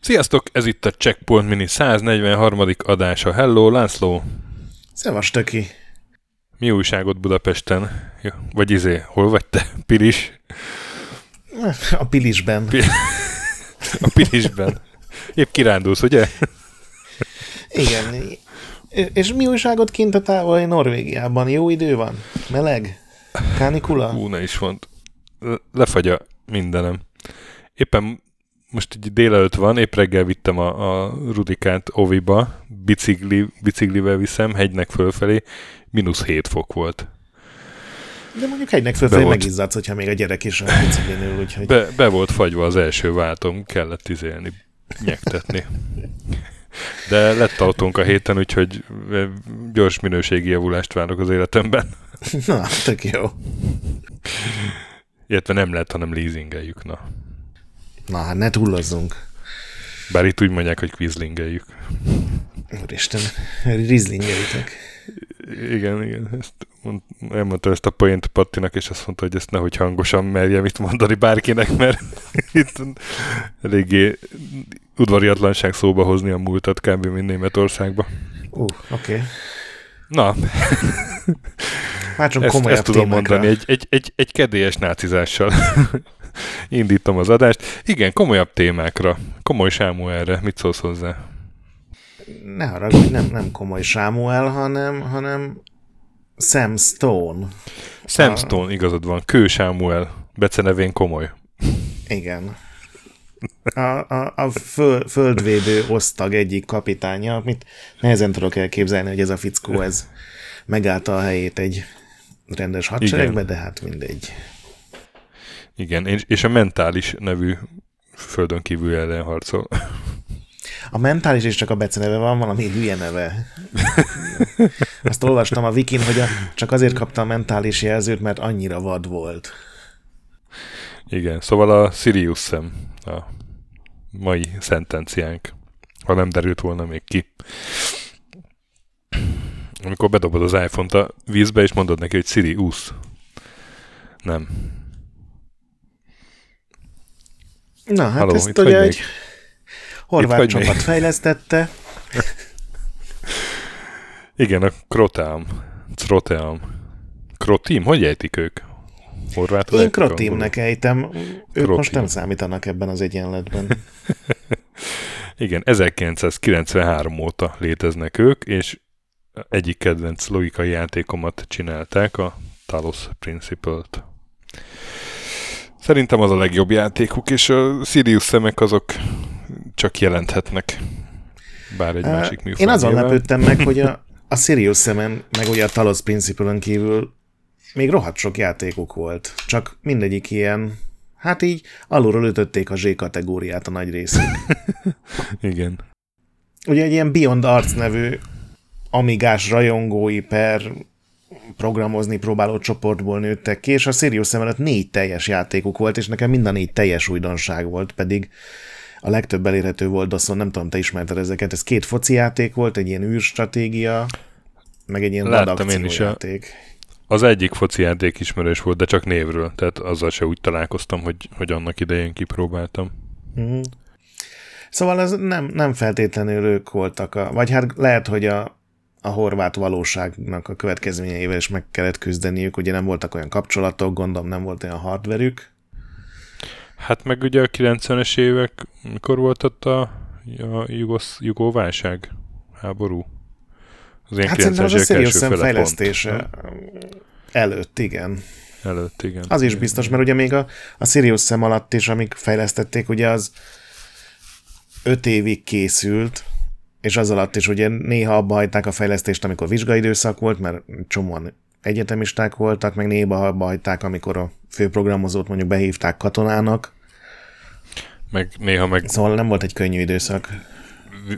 Sziasztok, ez itt a Checkpoint Mini 143. adása. Hello, László! Szevas, töki! Mi újságot Budapesten? Vagy izé, hol vagy te? Pilis? A Pilisben. Pi- a Pilisben. Épp kirándulsz, ugye? Igen. És mi újságot kint a távoli Norvégiában? Jó idő van? Meleg? Kánikula? Hú, ne is mond. Lefagy a mindenem. Éppen most egy délelőtt van, épp reggel vittem a, a Rudikát Oviba, bicikli, biciklivel viszem, hegynek fölfelé, mínusz 7 fok volt. De mondjuk hegynek fölfelé megizzadsz, hogyha még a gyerek is a biciklin ül, úgyhogy... Be, be volt fagyva az első váltom, kellett izélni, nyektetni. De lett autónk a héten, úgyhogy gyors minőségi javulást várok az életemben. Na, tök jó. Illetve nem lett, hanem leasingeljük, na. Na, hát ne túlozzunk. Bár itt úgy mondják, hogy quizlingeljük. Úristen, rizlingeljük. Igen, igen. Ezt mond, elmondta ezt a poént Pattinak, és azt mondta, hogy ezt nehogy hangosan merjem itt mondani bárkinek, mert itt eléggé udvariatlanság szóba hozni a múltat kb. mint Németországba. Uh, oké. Okay. Na. Már csak ezt, ezt tudom mondani egy, egy, egy, egy kedélyes nácizással. Indítom az adást. Igen, komolyabb témákra. Komoly Sámuelre. Mit szólsz hozzá? Ne haragudj, nem, nem komoly Sámuel, hanem, hanem Sam Stone. Sam a... Stone, igazad van. Kő Sámuel. Becenevén komoly. Igen. A, a, a föl, földvédő osztag egyik kapitánya, amit nehezen tudok elképzelni, hogy ez a fickó, ez megállta a helyét egy rendes hadseregbe, de hát mindegy. Igen, és a mentális nevű földön kívül ellen harcol. A mentális is csak a beceneve van, valami hülye neve. Azt olvastam a Wikin, hogy a, csak azért kapta a mentális jelzőt, mert annyira vad volt. Igen, szóval a Sirius szem a mai szentenciánk, ha nem derült volna még ki. Amikor bedobod az iPhone-t a vízbe, és mondod neki, hogy Siri, úsz. Nem. Na, hát Halló, ezt ugye egy horvát csapat még? fejlesztette. Igen, a Croteam. Croteam. Croteam, hogy ejtik ők? Horvátul Én Krotimnek ejtem. Ők Krotim. most nem számítanak ebben az egyenletben. Igen, 1993 óta léteznek ők, és egyik kedvenc logikai játékomat csinálták, a Talos Principle-t. Szerintem az a legjobb játékuk, és a Sirius szemek azok csak jelenthetnek. Bár egy uh, másik műfaj. Én azon lepődtem meg, hogy a, a Sirius szemen, meg ugye a Talos Principle-ön kívül még rohadt sok játékuk volt. Csak mindegyik ilyen, hát így alulról ütötték a Z kategóriát a nagy részük. Igen. Ugye egy ilyen Beyond Arts nevű amigás rajongói per programozni próbáló csoportból nőttek ki, és a Sirius szem négy teljes játékuk volt, és nekem mind a négy teljes újdonság volt, pedig a legtöbb elérhető volt Dawson, nem tudom, te ismerted ezeket, ez két foci játék volt, egy ilyen űrstratégia, meg egy ilyen Láttam én is játék. A, az egyik foci játék ismerős volt, de csak névről, tehát azzal se úgy találkoztam, hogy, hogy annak idején kipróbáltam. Mm. Szóval ez nem, nem feltétlenül ők voltak, a, vagy hát lehet, hogy a, a horvát valóságnak a következményeivel is meg kellett küzdeniük, ugye nem voltak olyan kapcsolatok, gondolom nem volt olyan hardverük. Hát meg ugye a 90-es évek, mikor volt ott a, a jugosz, jugóválság, háború? Az hát szerintem az a Serious fejlesztése pont. előtt, igen. Előtt, igen. Az is biztos, mert ugye még a, a Sirius szem alatt is, amik fejlesztették, ugye az öt évig készült, és az alatt is ugye néha abba hagyták a fejlesztést, amikor vizsgaidőszak volt, mert csomóan egyetemisták voltak, meg néha abba hagyták, amikor a főprogramozót mondjuk behívták katonának. Meg néha meg... Szóval nem volt egy könnyű időszak.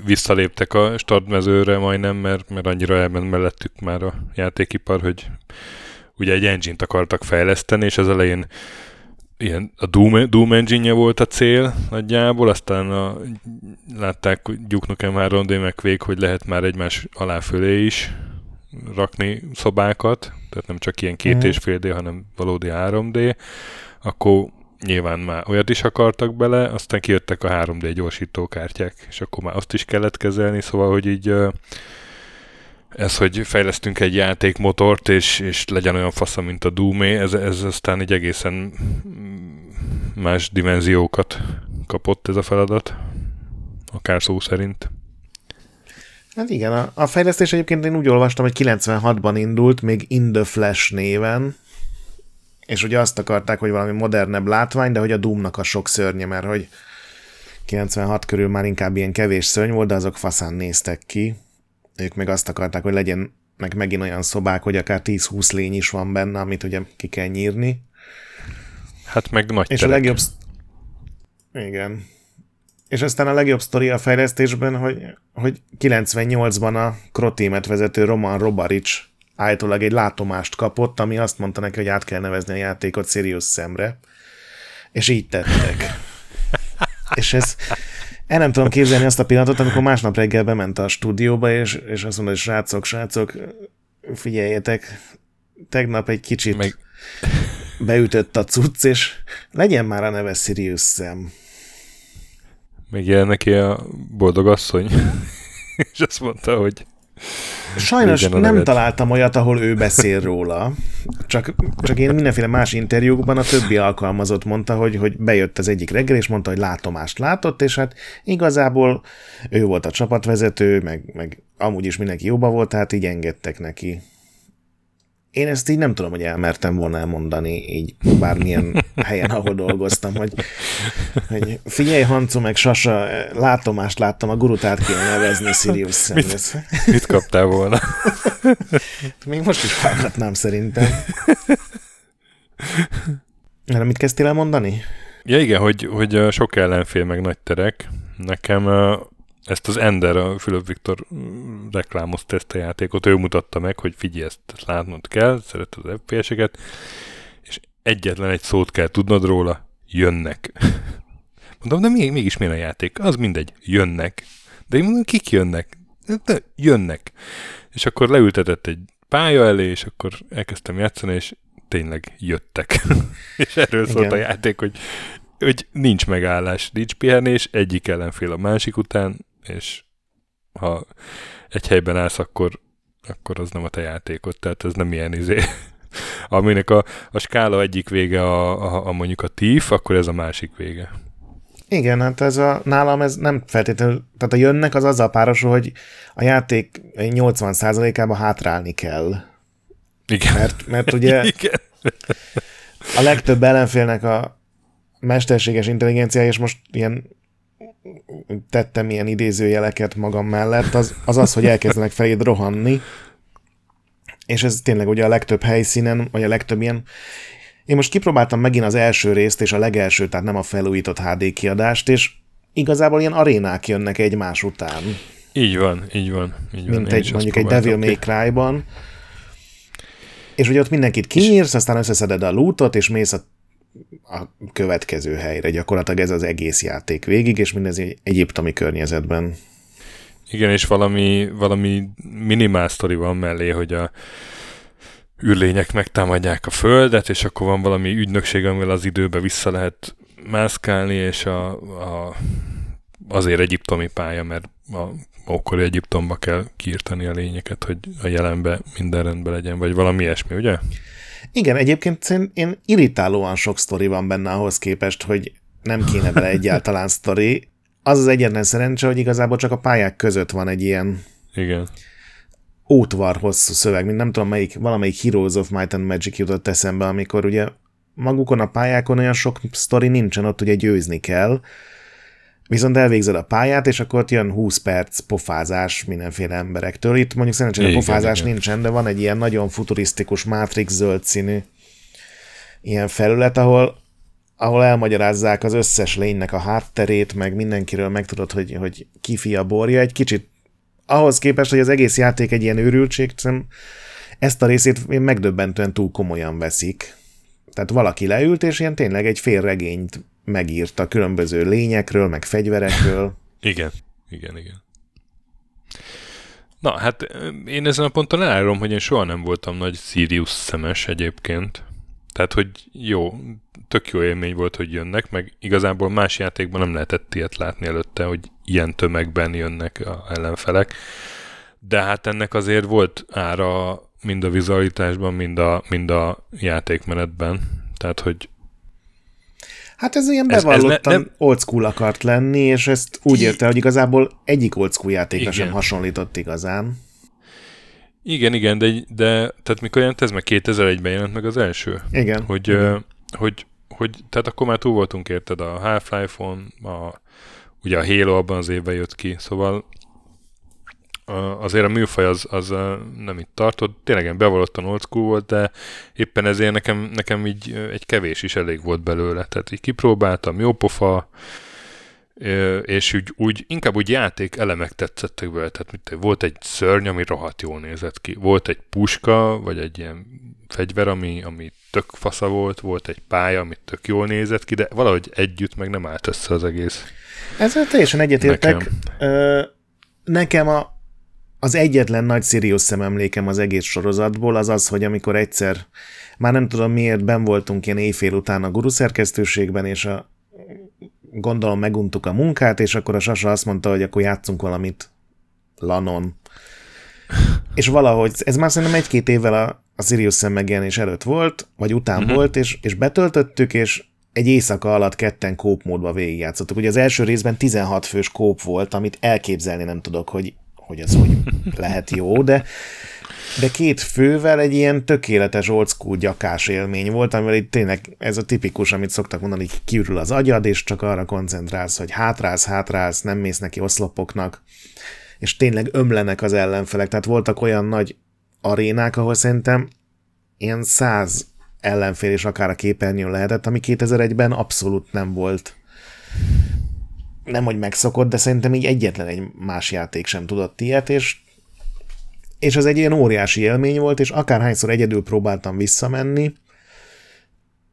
Visszaléptek a startmezőre majdnem, mert, mert annyira elment mellettük már a játékipar, hogy ugye egy engine-t akartak fejleszteni, és az elején ilyen, a Doom, Doom engine volt a cél nagyjából, aztán a, látták Duke Nukem 3D meg Quake, hogy lehet már egymás alá fölé is, rakni szobákat, tehát nem csak ilyen két mm. és fél D, hanem valódi 3D, akkor nyilván már olyat is akartak bele, aztán kijöttek a 3D gyorsítókártyák, és akkor már azt is kellett kezelni, szóval, hogy így ez, hogy fejlesztünk egy játékmotort, és, és legyen olyan fasza, mint a Doomé, ez, ez aztán egy egészen más dimenziókat kapott ez a feladat, akár szó szerint. Hát igen, a, a fejlesztés egyébként én úgy olvastam, hogy 96-ban indult, még In The Flash néven, és ugye azt akarták, hogy valami modernebb látvány, de hogy a Doomnak a sok szörnye, mert hogy 96 körül már inkább ilyen kevés szörny volt, de azok faszán néztek ki. Ők meg azt akarták, hogy legyen meg megint olyan szobák, hogy akár 10-20 lény is van benne, amit ugye ki kell nyírni. Hát meg nagy És terek. a legjobb... Igen. És aztán a legjobb sztori a fejlesztésben, hogy, hogy 98-ban a Krotémet vezető Roman Robarics állítólag egy látomást kapott, ami azt mondta neki, hogy át kell nevezni a játékot Sirius szemre. És így tettek. és ez, el nem tudom képzelni azt a pillanatot, amikor másnap reggel bement a stúdióba, és, és azt mondta, hogy srácok, srácok, figyeljetek, tegnap egy kicsit Meg... beütött a cucc, és legyen már a neve Sirius szem. Még neki a boldog asszony, és azt mondta, hogy Sajnos nem találtam olyat, ahol ő beszél róla. Csak, csak én mindenféle más interjúkban a többi alkalmazott mondta, hogy, hogy bejött az egyik reggel, és mondta, hogy látomást látott, és hát igazából ő volt a csapatvezető, meg, meg amúgy is mindenki jóba volt, tehát így engedtek neki én ezt így nem tudom, hogy elmertem volna elmondani így bármilyen helyen, ahol dolgoztam, hogy, hogy figyelj, Hancu, meg Sasa, látomást láttam, a gurut át kéne nevezni Sirius mit, mit kaptál volna? Még most is hallgatnám szerintem. Erre mit kezdtél el mondani? Ja igen, hogy, hogy sok ellenfél meg nagy terek. Nekem ezt az Ender, a Fülöp Viktor reklámozta ezt a játékot, ő mutatta meg, hogy figyelj, ezt, ezt látnod kell, szeret az FPS-eket, egyetlen egy szót kell tudnod róla, jönnek. Mondom, de még, mégis milyen a játék? Az mindegy, jönnek. De én mondom, kik jönnek? De jönnek. És akkor leültetett egy pálya elé, és akkor elkezdtem játszani, és tényleg jöttek. és erről Igen. szólt a játék, hogy, hogy nincs megállás, nincs pihenés, egyik ellenfél a másik után, és ha egy helyben állsz, akkor, akkor az nem a te játékod, tehát ez nem ilyen izé. Aminek a, a skála egyik vége a, a, a mondjuk a TIF, akkor ez a másik vége. Igen, hát ez a, nálam ez nem feltétlenül, tehát a jönnek az azzal párosul, hogy a játék 80%-ában hátrálni kell. Igen. Mert, mert ugye Igen. a legtöbb ellenfélnek a mesterséges intelligenciája, és most ilyen tettem ilyen idézőjeleket magam mellett, az az, az hogy elkezdenek feléd rohanni, és ez tényleg ugye a legtöbb helyszínen, vagy a legtöbb ilyen én most kipróbáltam megint az első részt, és a legelső, tehát nem a felújított HD kiadást, és igazából ilyen arénák jönnek egymás után. Így van, így van. Így van. Mint egy, mondjuk egy Devil May Cry-ban. És ugye ott mindenkit kinyírsz, aztán összeszeded a lootot, és mész a a következő helyre. Gyakorlatilag ez az egész játék végig, és mindez egy egyiptomi környezetben. Igen, és valami, valami minimál sztori van mellé, hogy a űrlények megtámadják a Földet, és akkor van valami ügynökség, amivel az időbe vissza lehet mászkálni, és a, a, azért egyiptomi pálya, mert a ókori Egyiptomba kell kiirtani a lényeket, hogy a jelenbe minden rendben legyen, vagy valami ilyesmi, ugye? Igen, egyébként én irritálóan sok sztori van benne ahhoz képest, hogy nem kéne bele egyáltalán sztori. Az az egyetlen szerencse, hogy igazából csak a pályák között van egy ilyen Igen. ótvar hosszú szöveg, mint nem tudom melyik, valamelyik Heroes of Might and Magic jutott eszembe, amikor ugye magukon a pályákon olyan sok sztori nincsen, ott ugye győzni kell, Viszont elvégzed a pályát, és akkor ott jön 20 perc pofázás mindenféle emberektől. Itt mondjuk szerencsére a pofázás igen. nincsen, de van egy ilyen nagyon futurisztikus Matrix zöld színű ilyen felület, ahol, ahol elmagyarázzák az összes lénynek a hátterét, meg mindenkiről megtudod, hogy, hogy ki fia borja. Egy kicsit ahhoz képest, hogy az egész játék egy ilyen őrültség, ezt a részét megdöbbentően túl komolyan veszik. Tehát valaki leült, és ilyen tényleg egy fél regényt megírta különböző lényekről, meg fegyverekről. igen, igen, igen. Na, hát én ezen a ponton elárulom, hogy én soha nem voltam nagy Sirius szemes egyébként. Tehát, hogy jó, tök jó élmény volt, hogy jönnek, meg igazából más játékban nem lehetett ilyet látni előtte, hogy ilyen tömegben jönnek a ellenfelek. De hát ennek azért volt ára mind a vizualitásban, mind a, mind a játékmenetben. Tehát, hogy Hát ez ilyen bevallottan ez, ez ne, nem... old school akart lenni, és ezt úgy érte, hogy igazából egyik old school játékra sem hasonlított igazán. Igen, igen, de, de tehát mikor jelent ez meg 2001-ben jelent meg az első? Igen. Hogy, igen. Uh, hogy, hogy, tehát akkor már túl voltunk érted a Half-Life-on, a, ugye a Halo abban az évben jött ki, szóval azért a műfaj az, az nem itt tartott, tényleg bevallottan old school volt, de éppen ezért nekem, nekem így egy kevés is elég volt belőle. Tehát így kipróbáltam, jó pofa, és úgy, úgy, inkább úgy játék elemek tetszettek vele. Tehát mit, volt egy szörny, ami rohadt jól nézett ki. Volt egy puska, vagy egy ilyen fegyver, ami, ami tök fasza volt, volt egy pálya, ami tök jól nézett ki, de valahogy együtt meg nem állt össze az egész. Ezzel teljesen egyetértek. Nekem. nekem a, az egyetlen nagy Sirius szememlékem az egész sorozatból az az, hogy amikor egyszer, már nem tudom miért, ben voltunk ilyen éjfél után a guru szerkesztőségben, és a, gondolom meguntuk a munkát, és akkor a Sasa azt mondta, hogy akkor játszunk valamit Lanon. És valahogy, ez már szerintem egy-két évvel a, a Sirius szem megjelenés előtt volt, vagy után uh-huh. volt, és, és betöltöttük, és egy éjszaka alatt ketten kóp módba végigjátszottuk. Ugye az első részben 16 fős kóp volt, amit elképzelni nem tudok, hogy hogy ez hogy lehet jó, de, de két fővel egy ilyen tökéletes old school gyakás élmény volt, amivel itt tényleg ez a tipikus, amit szoktak mondani, kiürül az agyad, és csak arra koncentrálsz, hogy hátrálsz, hátrálsz, nem mész neki oszlopoknak, és tényleg ömlenek az ellenfelek. Tehát voltak olyan nagy arénák, ahol szerintem ilyen száz ellenfél is akár a képernyőn lehetett, ami 2001-ben abszolút nem volt nem hogy megszokott, de szerintem így egyetlen egy más játék sem tudott ilyet, és és az egy ilyen óriási élmény volt, és akárhányszor egyedül próbáltam visszamenni,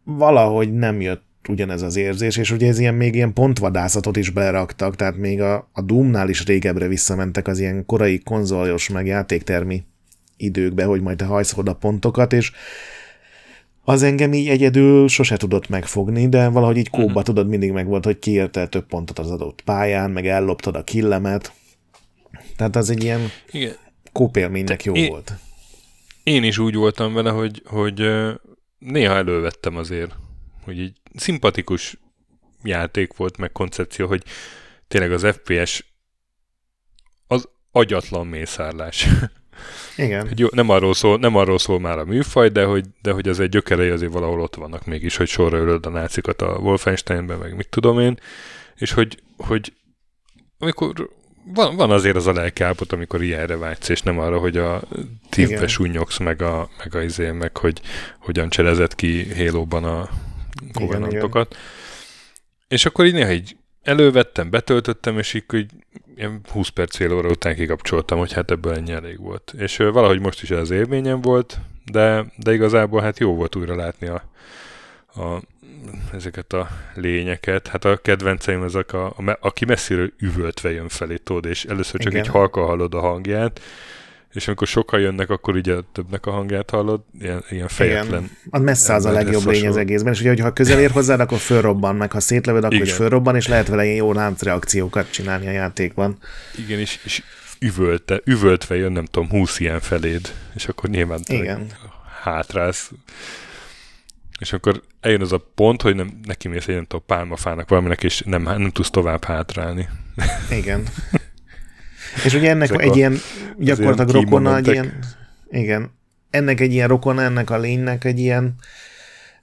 valahogy nem jött ugyanez az érzés, és ugye ez ilyen még ilyen pontvadászatot is beraktak, tehát még a, a Doom-nál is régebbre visszamentek az ilyen korai konzoljos meg játéktermi időkbe, hogy majd te hajsz oda pontokat, és az engem így egyedül sose tudott megfogni, de valahogy így kóba uh-huh. tudod, mindig meg volt, hogy kiérte több pontot az adott pályán, meg elloptad a killemet. Tehát az egy ilyen Igen. Kópélménynek jó én, volt. Én is úgy voltam vele, hogy, hogy néha elővettem azért, hogy így szimpatikus játék volt, meg koncepció, hogy tényleg az FPS az agyatlan mészárlás. Igen. Hogy jó, nem, arról szól, nem arról szól már a műfaj, de hogy, de hogy az egy gyökerei azért valahol ott vannak mégis, hogy sorra ölöd a nácikat a Wolfensteinben, meg mit tudom én, és hogy, hogy amikor van, van azért az a lelkiállapot, amikor ilyenre vágysz, és nem arra, hogy a tívbe súnyogsz, meg a, meg a izé, meg hogy hogyan cselezett ki Halo-ban a kovenantokat. És akkor így néha így elővettem, betöltöttem, és így, ilyen 20 perc fél óra után kikapcsoltam, hogy hát ebből ennyi elég volt. És valahogy most is az élményem volt, de, de igazából hát jó volt újra látni a, a, ezeket a lényeket. Hát a kedvenceim ezek, a, a, aki messziről üvöltve jön felé, tudod, és először csak Igen. egy halka hallod a hangját, és amikor sokan jönnek, akkor ugye többnek a hangját hallod, ilyen, ilyen fejetlen. Igen. A messze az a legjobb lény az egészben, és ugye, ha közel ér hozzád, akkor fölrobban, meg ha szétlövöd, akkor Igen. is fölrobban, és lehet vele ilyen jó láncreakciókat csinálni a játékban. Igen, és, és üvölte, üvöltve jön, nem tudom, húsz ilyen feléd, és akkor nyilván Igen. hátrálsz. És akkor eljön az a pont, hogy nem, neki mész egy, nem tudom, pálmafának valaminek, és nem, nem tudsz tovább hátrálni. Igen. És ugye ennek Ezek egy ilyen gyakorlatilag rokona, egy ilyen, igen, ennek egy ilyen rokona, ennek a lénynek egy ilyen,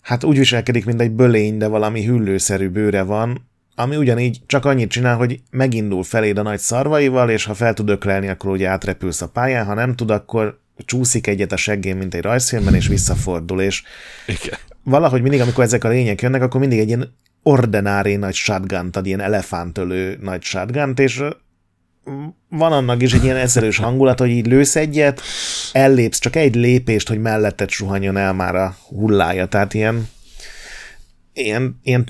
hát úgy viselkedik, mint egy bölény, de valami hüllőszerű bőre van, ami ugyanígy csak annyit csinál, hogy megindul feléd a nagy szarvaival, és ha fel tud öklelni, akkor ugye átrepülsz a pályán, ha nem tud, akkor csúszik egyet a seggén, mint egy rajzfilmben, és visszafordul, és Igen. Valahogy mindig, amikor ezek a lények jönnek, akkor mindig egy ilyen ordinári nagy shotgun ad, ilyen elefántölő nagy shotgun és van annak is egy ilyen eszerős hangulat, hogy így lősz egyet, ellépsz csak egy lépést, hogy melletted suhanjon el már a hullája, tehát ilyen ilyen, ilyen,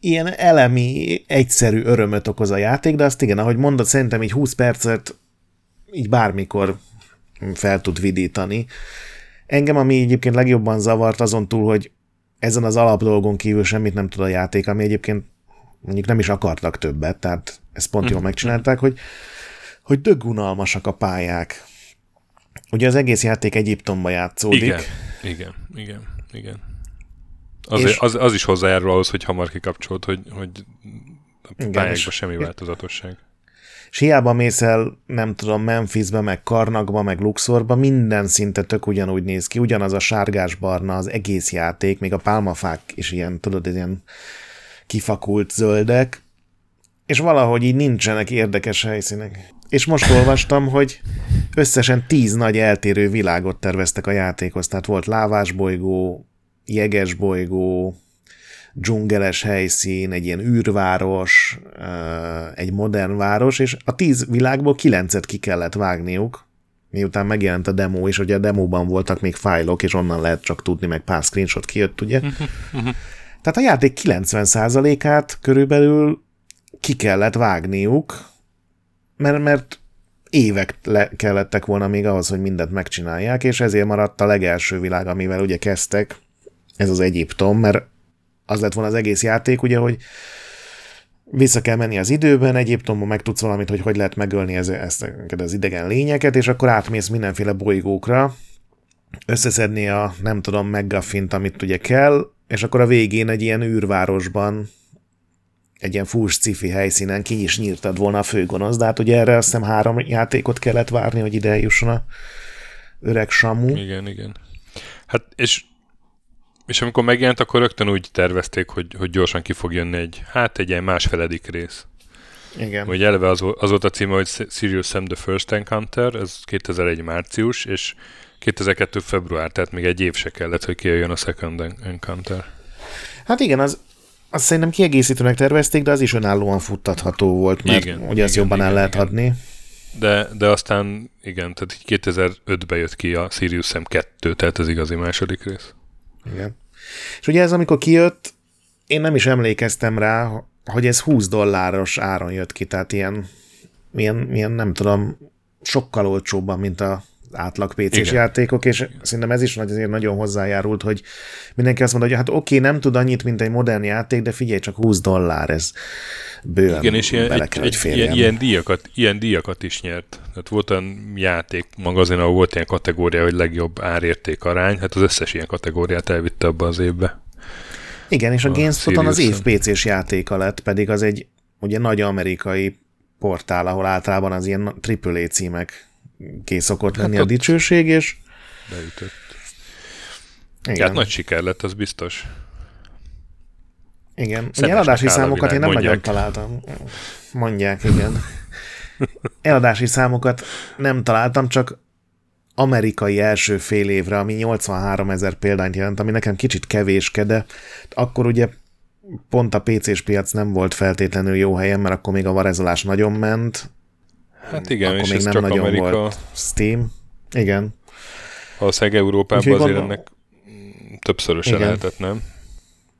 ilyen elemi, egyszerű örömöt okoz a játék, de azt igen, ahogy mondod, szerintem így 20 percet így bármikor fel tud vidítani. Engem, ami egyébként legjobban zavart azon túl, hogy ezen az alapdolgon kívül semmit nem tud a játék, ami egyébként mondjuk nem is akartak többet, tehát ezt pont jól mhm. megcsinálták, hogy, hogy dögunalmasak a pályák. Ugye az egész játék Egyiptomba játszódik. Igen, igen, igen, igen. Az, az, az is hozzájárul ahhoz, hogy hamar kikapcsolt, hogy, hogy a pályákban semmi változatosság. És hiába mész el, nem tudom, Memphisbe, meg Karnakba, meg Luxorba, minden szinte tök ugyanúgy néz ki, ugyanaz a sárgás-barna az egész játék, még a pálmafák is ilyen, tudod, ilyen kifakult zöldek, és valahogy így nincsenek érdekes helyszínek. És most olvastam, hogy összesen tíz nagy eltérő világot terveztek a játékhoz, tehát volt lávásbolygó, jegesbolygó, dzsungeles helyszín, egy ilyen űrváros, egy modern város, és a tíz világból kilencet ki kellett vágniuk, miután megjelent a demo, és ugye a demóban voltak még fájlok, és onnan lehet csak tudni, meg pár screenshot kijött, ugye? Tehát a játék 90%-át körülbelül ki kellett vágniuk, mert, mert évek le kellettek volna még ahhoz, hogy mindent megcsinálják, és ezért maradt a legelső világ, amivel ugye kezdtek, ez az Egyiptom, mert az lett volna az egész játék, ugye, hogy vissza kell menni az időben, Egyiptomban meg tudsz valamit, hogy hogy lehet megölni ez, ezt az idegen lényeket, és akkor átmész mindenféle bolygókra, összeszedni a, nem tudom, meggaffint, amit ugye kell, és akkor a végén egy ilyen űrvárosban, egy ilyen full sci helyszínen ki is nyírtad volna a főgonosz, de hát ugye erre azt hiszem három játékot kellett várni, hogy ide jusson a öreg Samu. Igen, igen. Hát és és amikor megjelent, akkor rögtön úgy tervezték, hogy, hogy gyorsan ki fog jönni egy, hát egy ilyen másfeledik rész. Igen. Hogy eleve az, az volt a címe, hogy Serious Sam The First Encounter, ez 2001 március, és 2002 február, tehát még egy év se kellett, hogy kijöjjön a Second Encounter. Hát igen, az, az szerintem kiegészítőnek tervezték, de az is önállóan futtatható volt, mert igen, ugye azt jobban igen, el lehet igen. adni. De, de aztán igen, tehát 2005-ben jött ki a Sirius Sam 2, tehát az igazi második rész. Igen. És ugye ez, amikor kijött, én nem is emlékeztem rá, hogy ez 20 dolláros áron jött ki, tehát ilyen, ilyen, ilyen nem tudom, sokkal olcsóbban, mint a átlag PC-s játékok, és szerintem ez is azért nagyon hozzájárult, hogy mindenki azt mondta, hogy hát oké, nem tud annyit, mint egy modern játék, de figyelj, csak 20 dollár, ez bőven Igen, és ilyen, egy, kell, egy, ilyen, ilyen, díjakat, ilyen díjakat is nyert. Tehát volt olyan játék magazin, ahol volt ilyen kategória, hogy legjobb árérték arány, hát az összes ilyen kategóriát elvitte abba az évbe. Igen, és a, a GameSpot-on az év PC-s játéka lett, pedig az egy ugye nagy amerikai portál, ahol általában az ilyen AAA címek ké szokott lenni hát a dicsőség, és... Beütött. Igen. Hát nagy siker lett, az biztos. Igen. Ugye eladási számokat én nem mondják. nagyon találtam. Mondják, igen. Eladási számokat nem találtam, csak amerikai első fél évre, ami 83 ezer példányt jelent, ami nekem kicsit kevéske, de akkor ugye pont a PC-s piac nem volt feltétlenül jó helyen, mert akkor még a varezolás nagyon ment, Hát igen, Akkor és még ez nem csak nagyon Amerika. Volt Steam. Igen. Valószínűleg Európában Úgyhogy azért gondol... ennek többszöröse igen. lehetett, nem?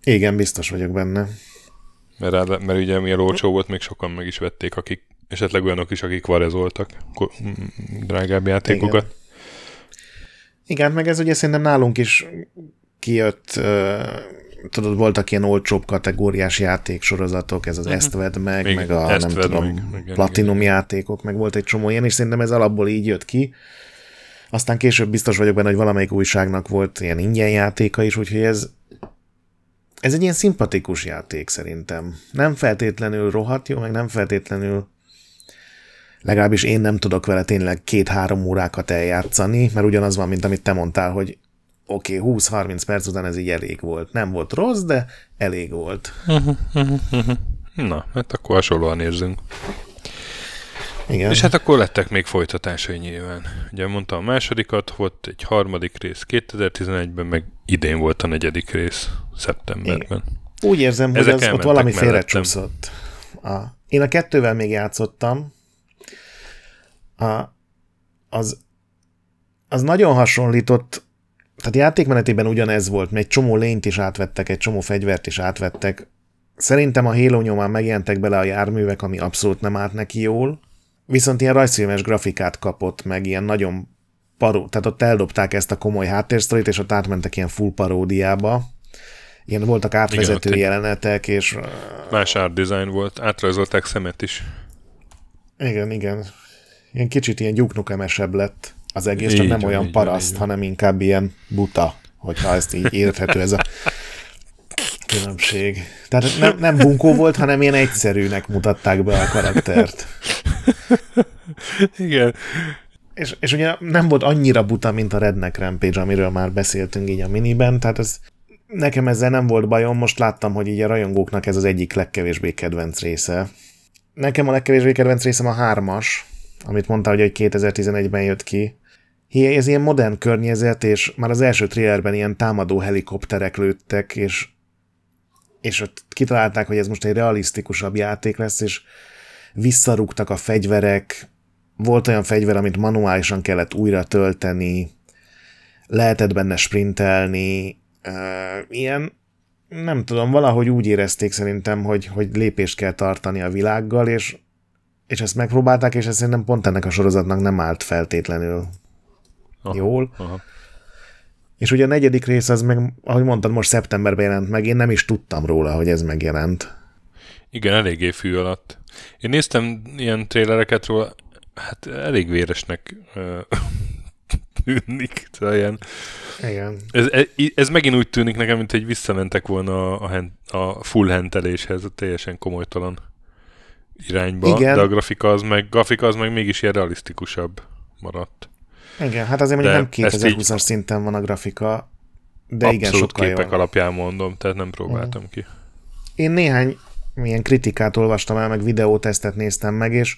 Igen, biztos vagyok benne. Mert, mert ugye milyen olcsó volt, még sokan meg is vették, akik esetleg olyanok is, akik varezoltak drágább játékokat. Igen. Igen, meg ez ugye szerintem nálunk is kijött tudod, voltak ilyen olcsóbb kategóriás játéksorozatok, ez az uh-huh. ezt vedd meg, még meg a nem tudom, meg. Igen, platinum igen. játékok, meg volt egy csomó ilyen, és szerintem ez alapból így jött ki. Aztán később biztos vagyok benne, hogy valamelyik újságnak volt ilyen ingyen játéka is, úgyhogy ez, ez egy ilyen szimpatikus játék szerintem. Nem feltétlenül rohadt jó, meg nem feltétlenül legalábbis én nem tudok vele tényleg két-három órákat eljátszani, mert ugyanaz van, mint amit te mondtál, hogy oké, okay, 20-30 perc után ez így elég volt. Nem volt rossz, de elég volt. Na, hát akkor hasonlóan érzünk. Igen. És hát akkor lettek még folytatásai nyilván. Ugye mondtam a másodikat, volt egy harmadik rész 2011-ben, meg idén volt a negyedik rész szeptemberben. Igen. Úgy érzem, hogy az, ott valami félrecsúszott. A, én a kettővel még játszottam. A, az, az nagyon hasonlított tehát játékmenetében ugyanez volt, mert egy csomó lényt is átvettek, egy csomó fegyvert is átvettek. Szerintem a Halo nyomán megjelentek bele a járművek, ami abszolút nem állt neki jól. viszont ilyen rajzfilmes grafikát kapott, meg ilyen nagyon paró, tehát ott eldobták ezt a komoly háttérsztorit, és ott átmentek ilyen full paródiába. Ilyen voltak átvezető Igen, jelenetek, és... Más art design volt, átrajzolták szemet is. Igen, igen. Ilyen kicsit ilyen gyuknukemesebb lett az egész, így, csak nem olyan így, paraszt, így, hanem inkább ilyen buta, hogyha ezt így érthető ez a különbség. Tehát nem, nem bunkó volt, hanem ilyen egyszerűnek mutatták be a karaktert. Igen. És, és ugye nem volt annyira buta, mint a Redneck Rampage, amiről már beszéltünk így a miniben, tehát ez, nekem ezzel nem volt bajom, most láttam, hogy így a rajongóknak ez az egyik legkevésbé kedvenc része. Nekem a legkevésbé kedvenc részem a hármas, amit mondta, hogy 2011-ben jött ki. Ez ilyen modern környezet, és már az első trailerben ilyen támadó helikopterek lőttek, és, és ott kitalálták, hogy ez most egy realisztikusabb játék lesz, és visszarúgtak a fegyverek, volt olyan fegyver, amit manuálisan kellett újra tölteni, lehetett benne sprintelni, ilyen, nem tudom, valahogy úgy érezték szerintem, hogy, hogy lépést kell tartani a világgal, és, és ezt megpróbálták, és ez szerintem pont ennek a sorozatnak nem állt feltétlenül aha, jól. Aha. És ugye a negyedik rész az meg, ahogy mondtad, most szeptemberben jelent meg, én nem is tudtam róla, hogy ez megjelent. Igen, eléggé fű alatt. Én néztem ilyen trélereket róla, hát elég véresnek tűnik. Szóval ilyen, Igen. Ez, ez, ez megint úgy tűnik nekem, mint hogy visszamentek volna a, a, a full henteléshez, a teljesen komolytalan irányba, Igen. de a grafika az meg, grafika az meg mégis ilyen realisztikusabb maradt. Igen, hát azért mondjuk nem 2020-as így... szinten van a grafika, de igen, sokkal képek jó. alapján mondom, tehát nem próbáltam uh-huh. ki. Én néhány milyen kritikát olvastam el, meg videótesztet néztem meg, és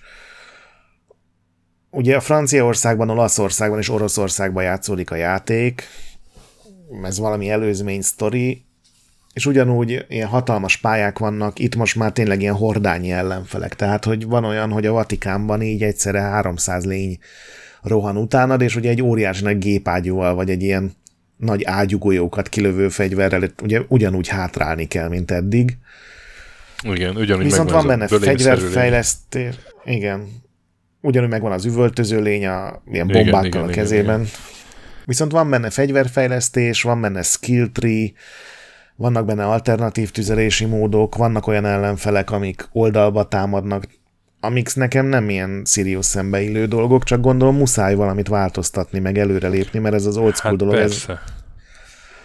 ugye a Franciaországban, Olaszországban és Oroszországban játszódik a játék, ez valami előzmény sztori, és ugyanúgy ilyen hatalmas pályák vannak, itt most már tényleg ilyen hordányi ellenfelek, tehát hogy van olyan, hogy a Vatikánban így egyszerre 300 lény rohan utánad, és ugye egy óriási nagy gépágyúval, vagy egy ilyen nagy ágyugójókat kilövő fegyverrel ugye ugyanúgy hátrálni kell, mint eddig. Igen, ugyanúgy Viszont van benne fegyverfejlesztés, igen, ugyanúgy megvan az üvöltöző lény a ilyen bombákkal igen, a kezében. Igen, igen. Viszont van benne fegyverfejlesztés, van benne skill tree, vannak benne alternatív tüzelési módok, vannak olyan ellenfelek, amik oldalba támadnak, amik nekem nem ilyen Sirius szembeillő dolgok, csak gondolom muszáj valamit változtatni, meg előrelépni, mert ez az old school hát dolog, persze. Ez,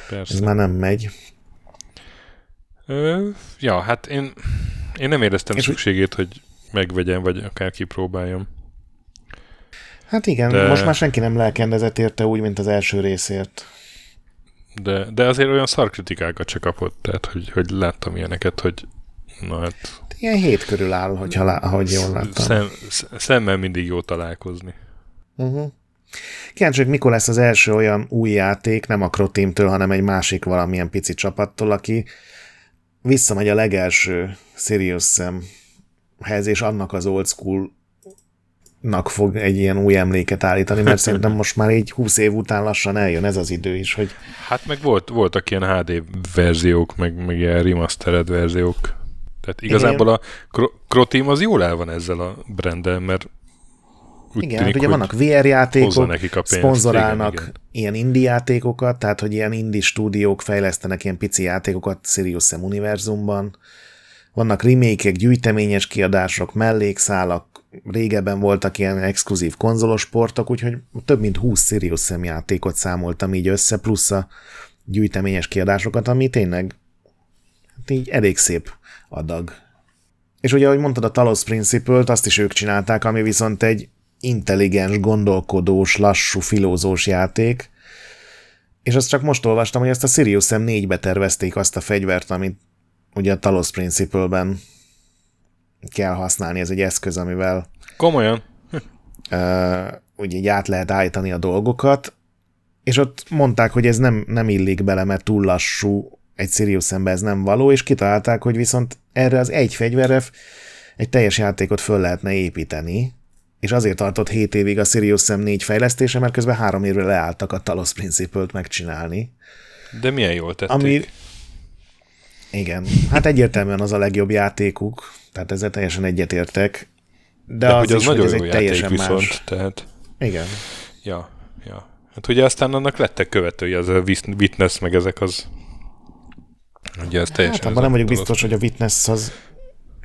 persze. ez már nem megy. Ö, ja, hát én, én nem éreztem És szükségét, hogy megvegyem, vagy akár kipróbáljam. Hát igen, de... most már senki nem lelkendezett érte úgy, mint az első részért. De, de azért olyan szarkritikákat se kapott, tehát hogy, hogy láttam ilyeneket, hogy na hát... Ilyen hét körül áll, hogyha lá, ahogy jól láttam. Szem, szemmel mindig jó találkozni. Uh-huh. Kíváncsi, mikor lesz az első olyan új játék, nem a Croteamtől, hanem egy másik valamilyen pici csapattól, aki visszamegy a legelső Sirius Samhez, és annak az old school nak fog egy ilyen új emléket állítani, mert szerintem most már így 20 év után lassan eljön ez az idő is, hogy... Hát meg volt, voltak ilyen HD verziók, meg, meg ilyen remastered verziók. Tehát igazából igen. a Croteam az jól el van ezzel a brandel, mert úgy igen, tűnik, hát ugye vannak VR játékok, nekik a pénzt, szponzorálnak igen, igen. ilyen indie játékokat, tehát hogy ilyen indie stúdiók fejlesztenek ilyen pici játékokat Sirius Sam univerzumban. Vannak remake gyűjteményes kiadások, mellékszálak, régebben voltak ilyen exkluzív konzolos portok, úgyhogy több mint 20 Sirius Sam játékot számoltam így össze, plusz a gyűjteményes kiadásokat, ami tényleg így elég szép adag. És ugye, ahogy mondtad, a Talos Principle-t azt is ők csinálták, ami viszont egy intelligens, gondolkodós, lassú, filózós játék, és azt csak most olvastam, hogy ezt a Sirius Sam 4-be tervezték azt a fegyvert, amit ugye a Talos Principle-ben kell használni, ez egy eszköz, amivel komolyan. uh, ugye így át lehet állítani a dolgokat, és ott mondták, hogy ez nem, nem illik bele, mert túl lassú, egy Sirius szembe ez nem való, és kitalálták, hogy viszont erre az egy fegyverre egy teljes játékot föl lehetne építeni, és azért tartott 7 évig a Sirius Sam 4 fejlesztése, mert közben három évre leálltak a Talos Principle-t megcsinálni. De milyen jól tették. Ami, igen, hát egyértelműen az a legjobb játékuk, tehát ezzel teljesen egyetértek. de, De az hogy az is, hogy nagyon ez jó egy teljesen viszont, más. tehát Igen. ja, ja. Hát ugye aztán annak lettek követői, az a Witness, meg ezek az ugye ez teljesen Hát abban nem vagyok biztos, hogy a Witness az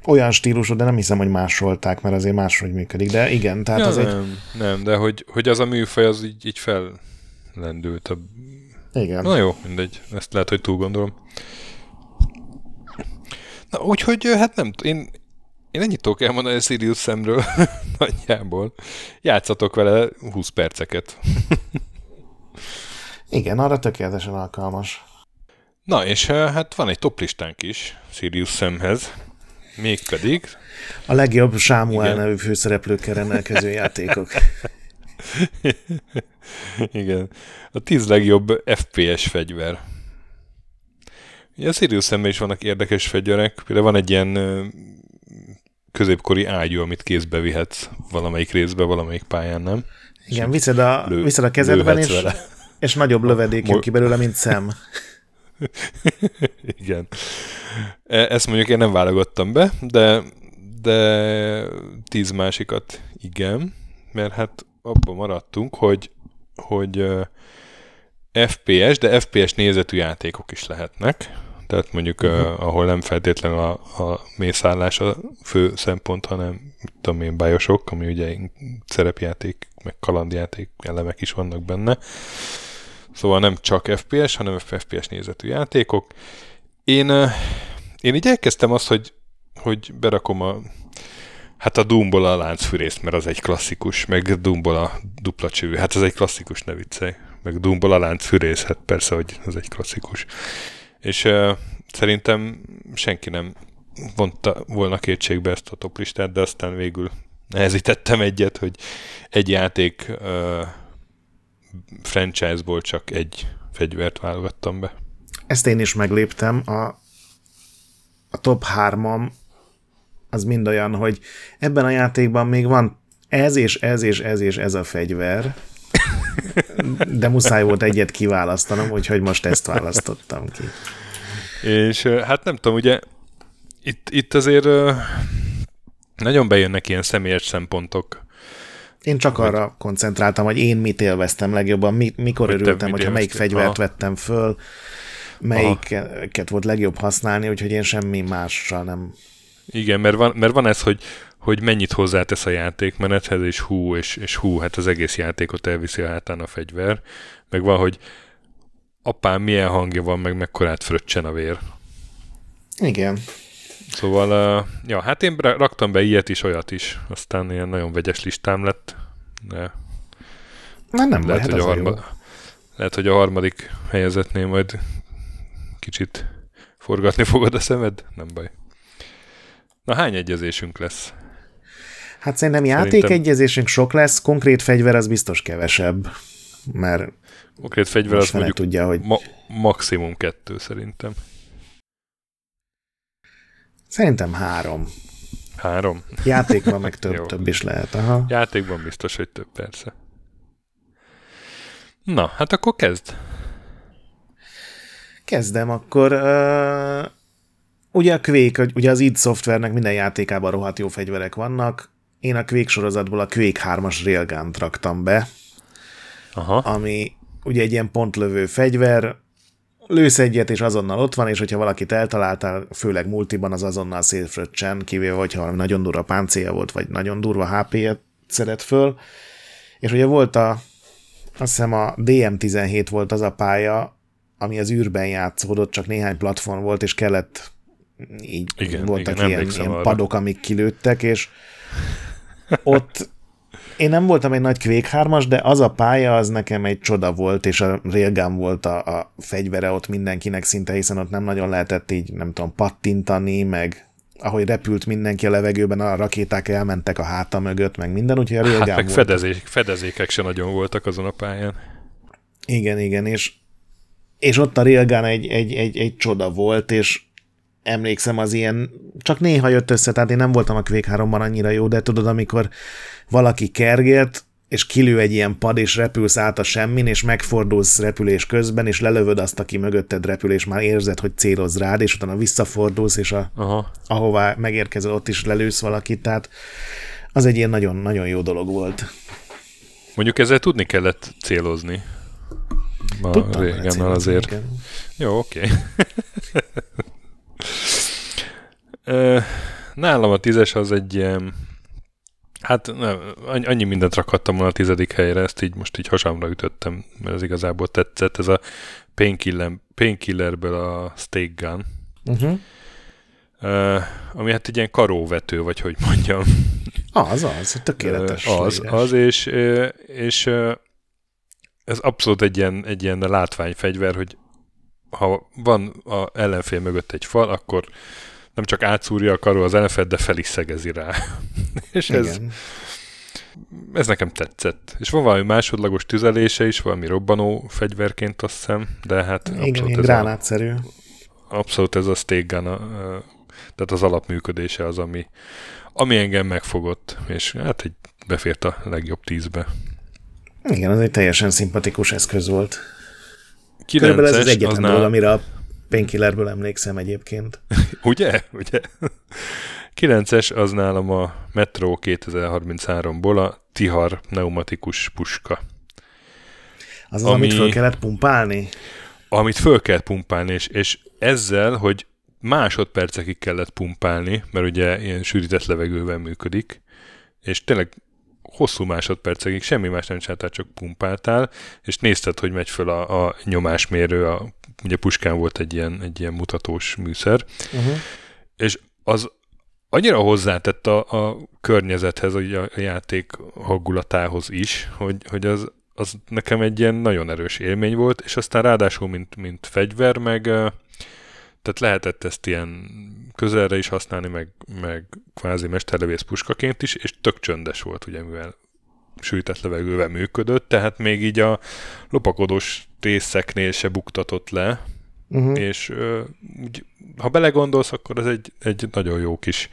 olyan stílusú, de nem hiszem, hogy másolták, mert azért máshogy működik. De igen, tehát ja, az egy... nem, nem, de hogy, hogy az a műfaj az így, így fellendült. A... Igen. Na jó, mindegy, ezt lehet, hogy túl gondolom. Na, úgyhogy hát nem, én, én ennyit tudok elmondani a Sirius szemről nagyjából. Játszatok vele 20 perceket. Igen, arra tökéletesen alkalmas. Na, és eh, hát van egy toplistánk is Sirius szemhez. Mégpedig A legjobb Sámuel nevű főszereplőkkel rendelkező játékok. Igen. A tíz legjobb FPS fegyver. Ugye a Sirius szemben is vannak érdekes fegyverek. Például van egy ilyen ö, középkori ágyú, amit kézbe vihetsz valamelyik részbe, valamelyik pályán, nem? Igen, viszed a, Lő- viszed a kezedben, és, vele. és nagyobb lövedék jön ki belőle, mint szem. Igen. E- Ezt mondjuk én nem válogattam be, de, de tíz másikat igen, mert hát abban maradtunk, hogy, hogy FPS, de FPS nézetű játékok is lehetnek. Tehát mondjuk, uh-huh. ahol nem feltétlenül a, a mészállás a fő szempont, hanem tudom én, bajosok, ami ugye szerepjáték, meg kalandjáték elemek is vannak benne. Szóval nem csak FPS, hanem FPS nézetű játékok. Én, ö, én így elkezdtem azt, hogy, hogy berakom a Hát a Doomból a láncfűrészt, mert az egy klasszikus, meg Doomból a dupla csövű, hát az egy klasszikus, ne viccelj. Meg Doomból a láncfűrész, hát persze, hogy az egy klasszikus. És uh, szerintem senki nem vonta volna kétségbe ezt a toplistát, de aztán végül nehezítettem egyet, hogy egy játék uh, franchise-ból csak egy fegyvert válogattam be. Ezt én is megléptem. A, a top hármam az mind olyan, hogy ebben a játékban még van ez és ez és ez és ez a fegyver, de muszáj volt egyet kiválasztanom, úgyhogy most ezt választottam ki. És hát nem tudom, ugye itt, itt azért nagyon bejönnek ilyen személyes szempontok. Én csak arra koncentráltam, hogy én mit élveztem legjobban, mi, mikor Hogy te örültem, hogyha melyik fegyvert Aha. vettem föl, melyiket volt legjobb használni, úgyhogy én semmi mással nem Igen, mert van, mert van ez, hogy, hogy mennyit hozzátesz a játékmenethez, és hú, és, és hú, hát az egész játékot elviszi a hátán a fegyver. Meg van, hogy apám milyen hangja van, meg mekkorát fröccsen a vér. Igen. Szóval, ja, hát én ra- raktam be ilyet is, olyat is. Aztán ilyen nagyon vegyes listám lett. De Na nem lehet, hát hogy a harma, lehet, hogy a harmadik helyezetnél majd kicsit forgatni fogod a szemed? Nem baj. Na hány egyezésünk lesz? Hát szerintem játékegyezésünk sok lesz, konkrét fegyver az biztos kevesebb, mert Konkrét fegyver az mondjuk tudja, hogy ma- maximum kettő szerintem. Szerintem három. Három. Játékban meg több, több is lehet. Aha. Játékban biztos, hogy több persze. Na, hát akkor kezd. Kezdem akkor. Uh, ugye a Quake, ugye az id Softwarenek minden játékában rohadt jó fegyverek vannak. Én a Quake sorozatból a Quake 3-as Railgun-t raktam be, Aha. ami ugye egy ilyen pontlövő fegyver, lősz egyet, és azonnal ott van, és hogyha valakit eltaláltál, főleg multiban, az azonnal szétfröccsen, kivéve, hogyha valami nagyon durva páncélja volt, vagy nagyon durva HP-et szedett föl. És ugye volt a, azt hiszem a DM17 volt az a pálya, ami az űrben játszódott, csak néhány platform volt, és kellett így Igen, voltak igen, ilyen, ilyen padok, amik kilőttek, és ott én nem voltam egy nagy Quake 3 de az a pálya, az nekem egy csoda volt, és a Railgun volt a, a fegyvere ott mindenkinek szinte, hiszen ott nem nagyon lehetett így, nem tudom, pattintani, meg ahogy repült mindenki a levegőben, a rakéták elmentek a háta mögött, meg minden, úgyhogy a Railgun Hát meg volt. fedezék, fedezékek se nagyon voltak azon a pályán. Igen, igen, és, és ott a Railgun egy, egy, egy, egy csoda volt, és emlékszem az ilyen, csak néha jött össze, tehát én nem voltam a Quake 3-ban annyira jó, de tudod, amikor valaki kergélt, és kilő egy ilyen pad, és repülsz át a semmin, és megfordulsz repülés közben, és lelövöd azt, aki mögötted repül, és már érzed, hogy céloz rád, és utána visszafordulsz, és a, Aha. ahová megérkezel, ott is lelősz valakit, tehát Az egy ilyen nagyon-nagyon jó dolog volt. Mondjuk ezzel tudni kellett célozni. Ma Tudtam régen célozni, azért. igen. Jó, oké. Ö, Nálam a tízes az egy ilyen, hát nem, annyi mindent rakhattam volna a tizedik helyre, ezt így most így hasamra ütöttem, mert ez igazából tetszett. Ez a Painkiller, Painkillerből a Steak Gun, Uh-huh. Ö, ami hát egy ilyen karóvető, vagy hogy mondjam. Az, az, tökéletes. Ö, Az, leírás. az, és, és ez abszolút egy ilyen, egy ilyen látványfegyver, hogy ha van a ellenfél mögött egy fal, akkor nem csak átszúrja a karó az ellenfél, de fel is szegezi rá. és ez, Igen. ez nekem tetszett. És van valami másodlagos tüzelése is, valami robbanó fegyverként azt hiszem, de hát Igen, abszolút, ez a, gránátszerű. abszolút ez a steak gun, a, a, tehát az alapműködése az, ami, ami engem megfogott, és hát egy befért a legjobb tízbe. Igen, az egy teljesen szimpatikus eszköz volt. Körülbelül ez az 9-es, egyetlen aznál- dolog, amire a Painkillerből emlékszem egyébként. Ugye? Ugye? 9-es az nálam a Metro 2033-ból a Tihar pneumatikus puska, Az az, Ami- amit föl kellett pumpálni? amit föl kell pumpálni, és, és ezzel, hogy másodpercekig kellett pumpálni, mert ugye ilyen sűrített levegővel működik, és tényleg hosszú másodpercekig semmi más nem csináltál, csak pumpáltál, és nézted, hogy megy föl a, a nyomásmérő, a, ugye puskán volt egy ilyen, egy ilyen mutatós műszer, Uh-huh. és az annyira hozzátett a, a környezethez, a, a játék hangulatához is, hogy, hogy az, az nekem egy ilyen nagyon erős élmény volt, és aztán ráadásul, mint, mint fegyver, meg tehát lehetett ezt ilyen közelre is használni, meg, meg kvázi mesterlövész puskaként is, és tök csöndes volt, ugye, mivel sűjtett levegővel működött, tehát még így a lopakodós részeknél se buktatott le, Uh-huh. és ö, úgy, ha belegondolsz, akkor ez egy, egy nagyon jó kis,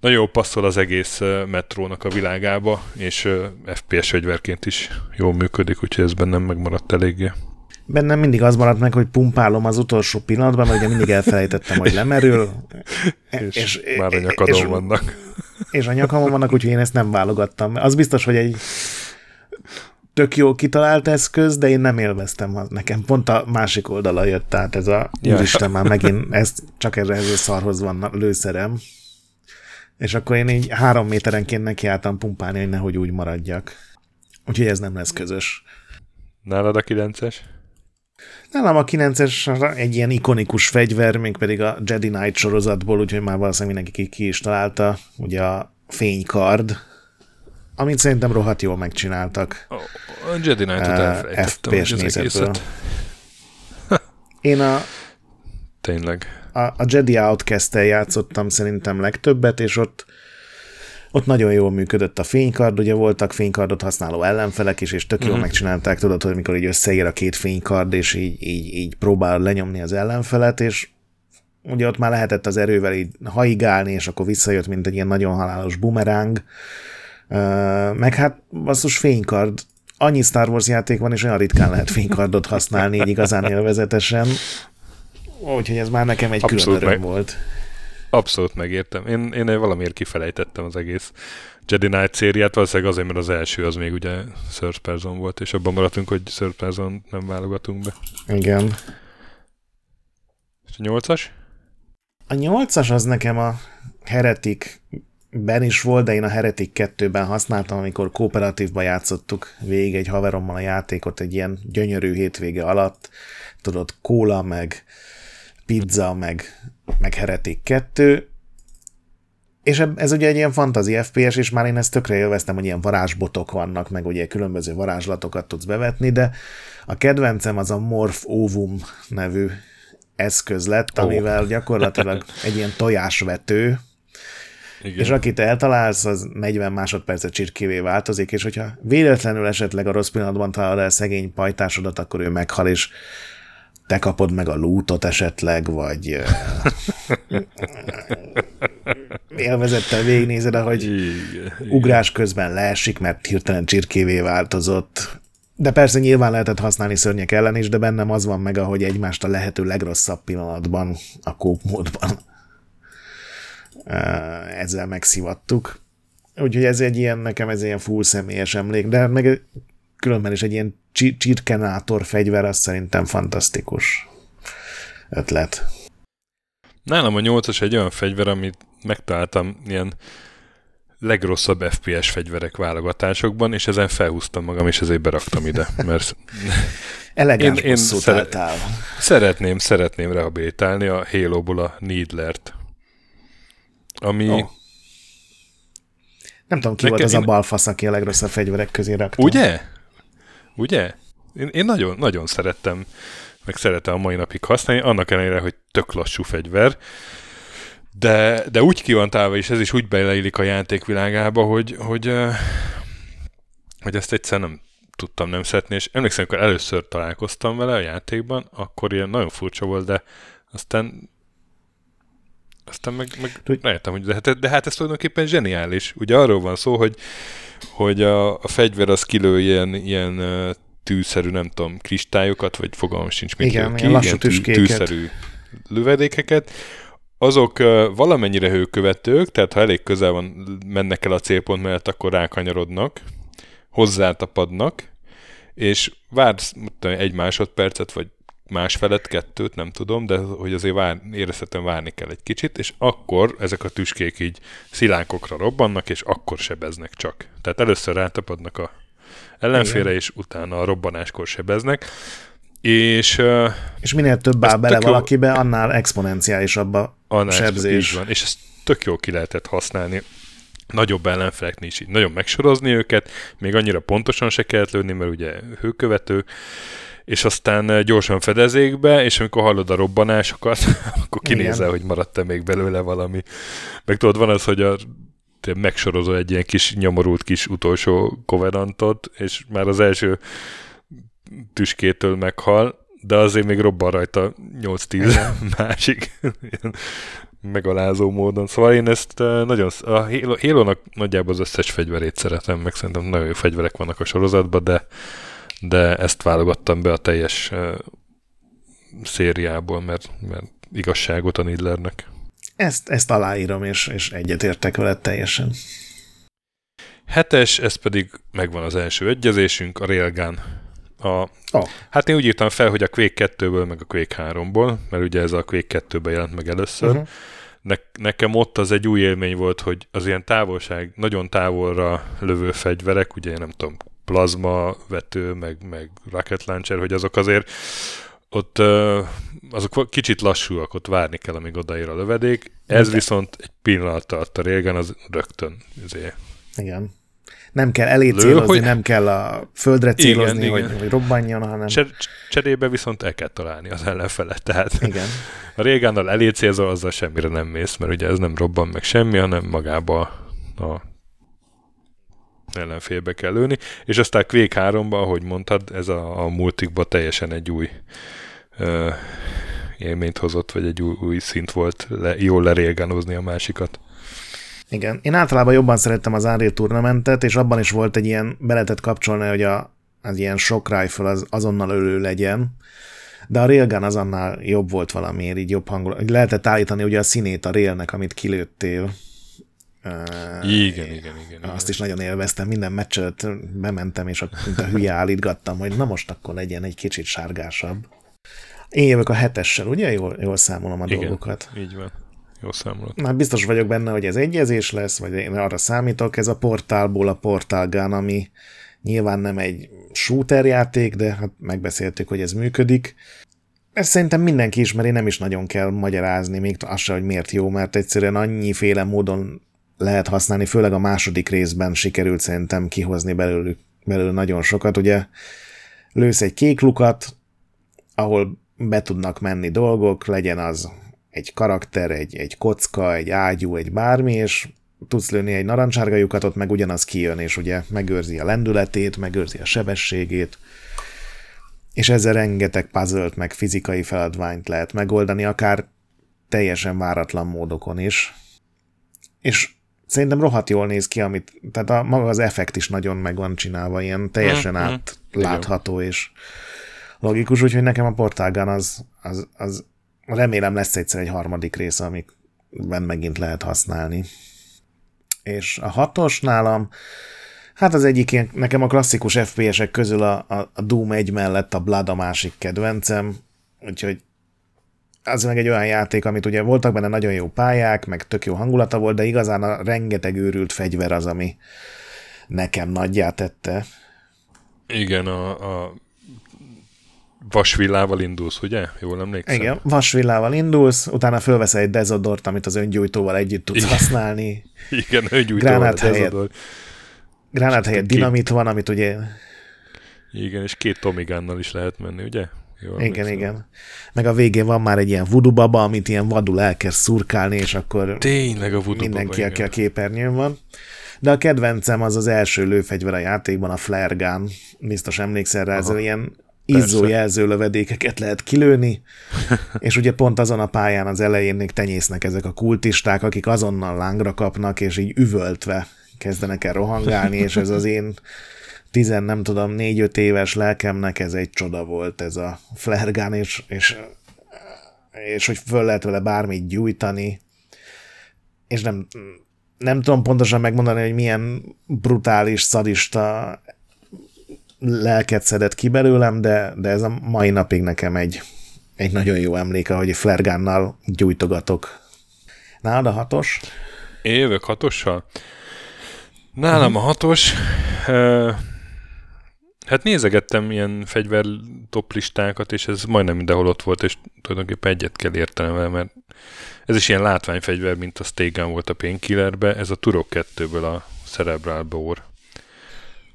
nagyon jó passzol az egész metrónak a világába, és ö, FPS fegyverként is jól működik, úgyhogy ez bennem megmaradt eléggé. Bennem mindig az maradt meg, hogy pumpálom az utolsó pillanatban, mert ugye mindig elfelejtettem, hogy lemerül. És, És- már a nyakadon és- vannak. És a nyakamon vannak, úgyhogy én ezt nem válogattam. Az biztos, hogy egy tök jó kitalált eszköz, de én nem élveztem. Nekem pont a másik oldala jött, tehát ez a Ja. úristen már megint, ez, csak erre ez a szarhoz van lőszerem. És akkor én így három méterenként nekiálltam pumpálni, hogy nehogy úgy maradjak. Úgyhogy ez nem lesz közös. Nálad a 9-es? Nálam a 9-es egy ilyen ikonikus fegyver, mégpedig a Jedi Knight sorozatból, úgyhogy már valószínűleg mindenki ki, is találta, ugye a fénykard, amit szerintem rohadt jól megcsináltak. A Jedi Knight-ot elfelejtettem, FPS nézetből. Én a, Tényleg. a, a Jedi Outcast-tel játszottam szerintem legtöbbet, és ott ott nagyon jól működött a fénykard, ugye voltak fénykardot használó ellenfelek is, és tök jól Mhm. megcsinálták, tudod, hogy mikor így összeér a két fénykard, és így, így, így próbál lenyomni az ellenfelet, és ugye ott már lehetett az erővel így haigálni, és akkor visszajött, mint egy ilyen nagyon halálos bumeráng. Ö, Meg hát basszus fénykard, annyi Star Wars játék van, és olyan ritkán lehet fénykardot használni, így igazán élvezetesen. Úgyhogy ez már nekem egy Abszolút külön öröm meg- volt. Abszolút megértem. Én, én valamiért kifelejtettem az egész Jedi Knight szériát, valószínűleg azért, mert az első az még ugye third person volt, és abban maradtunk, hogy third person nem válogatunk be. Igen. És a nyolcas? A nyolcas az nekem a Heretic ben is volt, de én a Heretic 2-ben használtam, amikor kooperatívba játszottuk végig egy haverommal a játékot egy ilyen gyönyörű hétvége alatt. Tudod, kóla, meg pizza, meg, meg Heretic 2. És ez ugye egy ilyen fantasy FPS, és már én ezt tökre élveztem, hogy ilyen varázsbotok vannak, meg ugye különböző varázslatokat tudsz bevetni, de a kedvencem az a Morph Ovum nevű eszköz lett, amivel gyakorlatilag egy ilyen tojásvető, Igen. és akit eltalálsz, az 40 másodpercet csirkévé változik, és hogyha véletlenül esetleg a rossz pillanatban találod el szegény pajtásodat, akkor ő meghal, és te kapod meg a lootot esetleg, vagy élvezettel végignézed, ahogy Igen. ugrás közben leesik, mert hirtelen csirkévé változott. De persze nyilván lehetett használni szörnyek ellen is, de bennem az van meg, ahogy egymást a lehető legrosszabb pillanatban, a kóp módban ö, ezzel megszivattuk. úgyhogy ez egy ilyen, nekem ez ilyen full személyes emlék, de meg különben is egy ilyen csirkenátor fegyver, az szerintem fantasztikus ötlet. Nálam a 8-as egy olyan fegyver, amit megtaláltam ilyen legrosszabb FPS fegyverek válogatásokban, és ezen felhúztam magam, és ezért beraktam ide, mert Elegáns én, én szeret, szeretném, szeretném rehabilitálni a Halo-ból a Needlert, ami... Oh. Nem tudom, ki Nekem, volt az én... a balfasz, aki a legrosszabb fegyverek közé rakta. Ugye? Ugye? Én, én nagyon, nagyon szerettem, meg szeretem a mai napig használni, annak ellenére, hogy tök lassú fegyver, de, de úgy ki van tálva, és ez is úgy beleillik a játékvilágába, hogy, hogy, hogy ezt egyszer nem tudtam nem szeretni, és emlékszem, amikor először találkoztam vele a játékban, akkor ilyen nagyon furcsa volt, de aztán aztán meg, meg rájöttem, hogy de, hát, de hát ez tulajdonképpen zseniális. Ugye arról van szó, hogy, hogy a, a fegyver az kilő ilyen, ilyen tűszerű, nem tudom, kristályokat, vagy fogalmam sincs, mit Igen, ki, ilyen tű, tűszerű lövedékeket, azok valamennyire hőkövetők, tehát ha elég közel van, mennek el a célpont mellett, akkor rákanyarodnak, hozzátapadnak, és vársz egy másodpercet, vagy más felett, kettőt, nem tudom, de hogy azért vár, érezhetően várni kell egy kicsit, és akkor ezek a tüskék így szilánkokra robbannak, és akkor sebeznek csak. Tehát először rátapadnak a ellenfélre, és utána a robbanáskor sebeznek. És, és minél több áll bele valakibe, jó, annál exponenciálisabb a annál sebzés. Így van, és ezt tök jó ki lehetett használni nagyobb ellenfeleknél is így nagyon megsorozni őket, még annyira pontosan se kellett lőni, mert ugye hőkövető, és aztán gyorsan fedezékbe, és amikor hallod a robbanásokat, akkor kinézel, hogy maradt-e még belőle valami. Meg tudod, van az, hogy a megsorozol egy ilyen kis nyomorult kis utolsó kovenantot, és már az első tüskétől meghal, de azért még robban rajta 8-10 másik megalázó módon. Szóval én ezt nagyon, a Halo-nak nagyjából az összes fegyverét szeretem, meg szerintem nagyon jó fegyverek vannak a sorozatban, de, de ezt válogattam be a teljes szériából, mert, mert igazságot a Nidlernek. Ezt, ezt aláírom, és, és egyetértek veled teljesen. Hetes, ez pedig megvan az első egyezésünk, a Railgun. A, oh. Hát én úgy írtam fel, hogy a Quake 2-ből, meg a Quake 3-ból, mert ugye ez a Quake 2-ben jelent meg először. Uh-huh. Ne, nekem ott az egy új élmény volt, hogy az ilyen távolság, nagyon távolra lövő fegyverek, ugye nem tudom, plazma vető, meg, meg rocket launcher, hogy azok azért ott azok kicsit lassúak, ott várni kell, amíg odaér a lövedék. Ez De. viszont egy pillanat tart a régen, az rögtön. Azért. Igen. Nem kell elé Lő, célozni, hogy... nem kell a földre célozni, igen, hogy, igen. hogy robbanjon, hanem... Cser, cserébe viszont el kell találni az ellenfelet. Tehát igen. a régánnal elé célzol, azzal semmire nem mész, mert ugye ez nem robban meg semmi, hanem magába a ellenfélbe kell lőni, és aztán Quake 3-ba, ahogy mondtad, ez a, a multikba teljesen egy új ö, élményt hozott, vagy egy új, új szint volt le, jól lerélgánozni a másikat. Igen. Én általában jobban szerettem az Unreal Tournamentet, és abban is volt egy ilyen, be lehetett kapcsolni, hogy a, az ilyen shock rifle az azonnal ölő legyen, de a railgun az annál jobb volt valamiért, így jobb hangulat. Lehetett állítani ugye a színét a railnek, amit kilőttél. Igen, igen, igen. Azt is nagyon élveztem, minden meccs bementem, és mint a hülye állítgattam, hogy na most akkor legyen egy kicsit sárgásabb. Én jövök a hetessel, ugye? Jól, jól számolom a Igen, dolgokat. így van. Jó számolat. Na, biztos vagyok benne, hogy ez egyezés lesz, vagy én arra számítok. Ez a portálból a Portal Gun, ami nyilván nem egy shooter játék, de hát megbeszéltük, hogy ez működik. Ezt szerintem mindenki ismeri, nem is nagyon kell magyarázni, még azt se, hogy miért jó, mert egyszerűen annyiféle módon lehet használni, főleg a második részben sikerült szerintem kihozni belőlük, belőle nagyon sokat. Ugye lősz egy kék lukat, ahol be tudnak menni dolgok, legyen az egy karakter, egy, egy kocka, egy ágyú, egy bármi, és tudsz lőni egy narancsárga lyukatot, meg ugyanaz kijön, és ugye megőrzi a lendületét, megőrzi a sebességét, és ezzel rengeteg puzzle meg fizikai feladványt lehet megoldani, akár teljesen váratlan módokon is. És szerintem rohadt jól néz ki, amit, tehát a, maga az effekt is nagyon meg van csinálva, ilyen teljesen mm-hmm. átlátható és logikus, úgyhogy nekem a Portálgán az, az, az remélem lesz egyszer egy harmadik rész, amikben megint lehet használni. És a hatos nálam, hát az egyik ilyen, nekem a klasszikus FPS-ek közül a, a, a Doom 1 mellett a Blood a másik kedvencem, úgyhogy az meg egy olyan játék, amit ugye voltak benne nagyon jó pályák, meg tök jó hangulata volt, de igazán a rengeteg őrült fegyver az, ami nekem nagyját tette. Igen, a, a vasvillával indulsz, ugye? Jól emlékszem? Igen, vasvillával indulsz, utána fölveszel egy dezodort, amit az öngyújtóval együtt tudsz Igen. használni. Igen, öngyújtóval Gránát helyett, gránát helyett dinamit van, amit ugye... Igen, és két Tomigánnal is lehet menni, ugye? Jól igen, emlékszem. igen. Meg a végén van már egy ilyen voodoo baba, amit ilyen vadul elkezd szurkálni, és akkor Tényleg a mindenki, baba, aki a képernyőn van. De a kedvencem az az első lőfegyver a játékban, a flare gun. Biztos emlékszel rá, ez ilyen izzó jelző lövedékeket lehet kilőni, és ugye pont azon a pályán az elején még tenyésznek ezek a kultisták, akik azonnal lángra kapnak, és így üvöltve kezdenek el rohangálni, és ez az én tizen, nem tudom, négy-öt éves lelkemnek ez egy csoda volt, ez a flare és, és, és hogy föl lehet vele bármit gyújtani, és nem, nem tudom pontosan megmondani, hogy milyen brutális, szadista lelket szedett ki belőlem, de, de ez a mai napig nekem egy, egy nagyon jó emléke, hogy flergánnal gyújtogatok. Nálad a hatos? Én jövök hatossal? Nálam a hatos. Hát nézegettem ilyen fegyver toplistákat, és ez majdnem mindenhol ott volt, és tulajdonképpen egyet kell értenem vele, mert ez is ilyen látványfegyver, mint a Stegan volt a Painkillerbe, ez a Turok 2-ből a Cerebral Bore.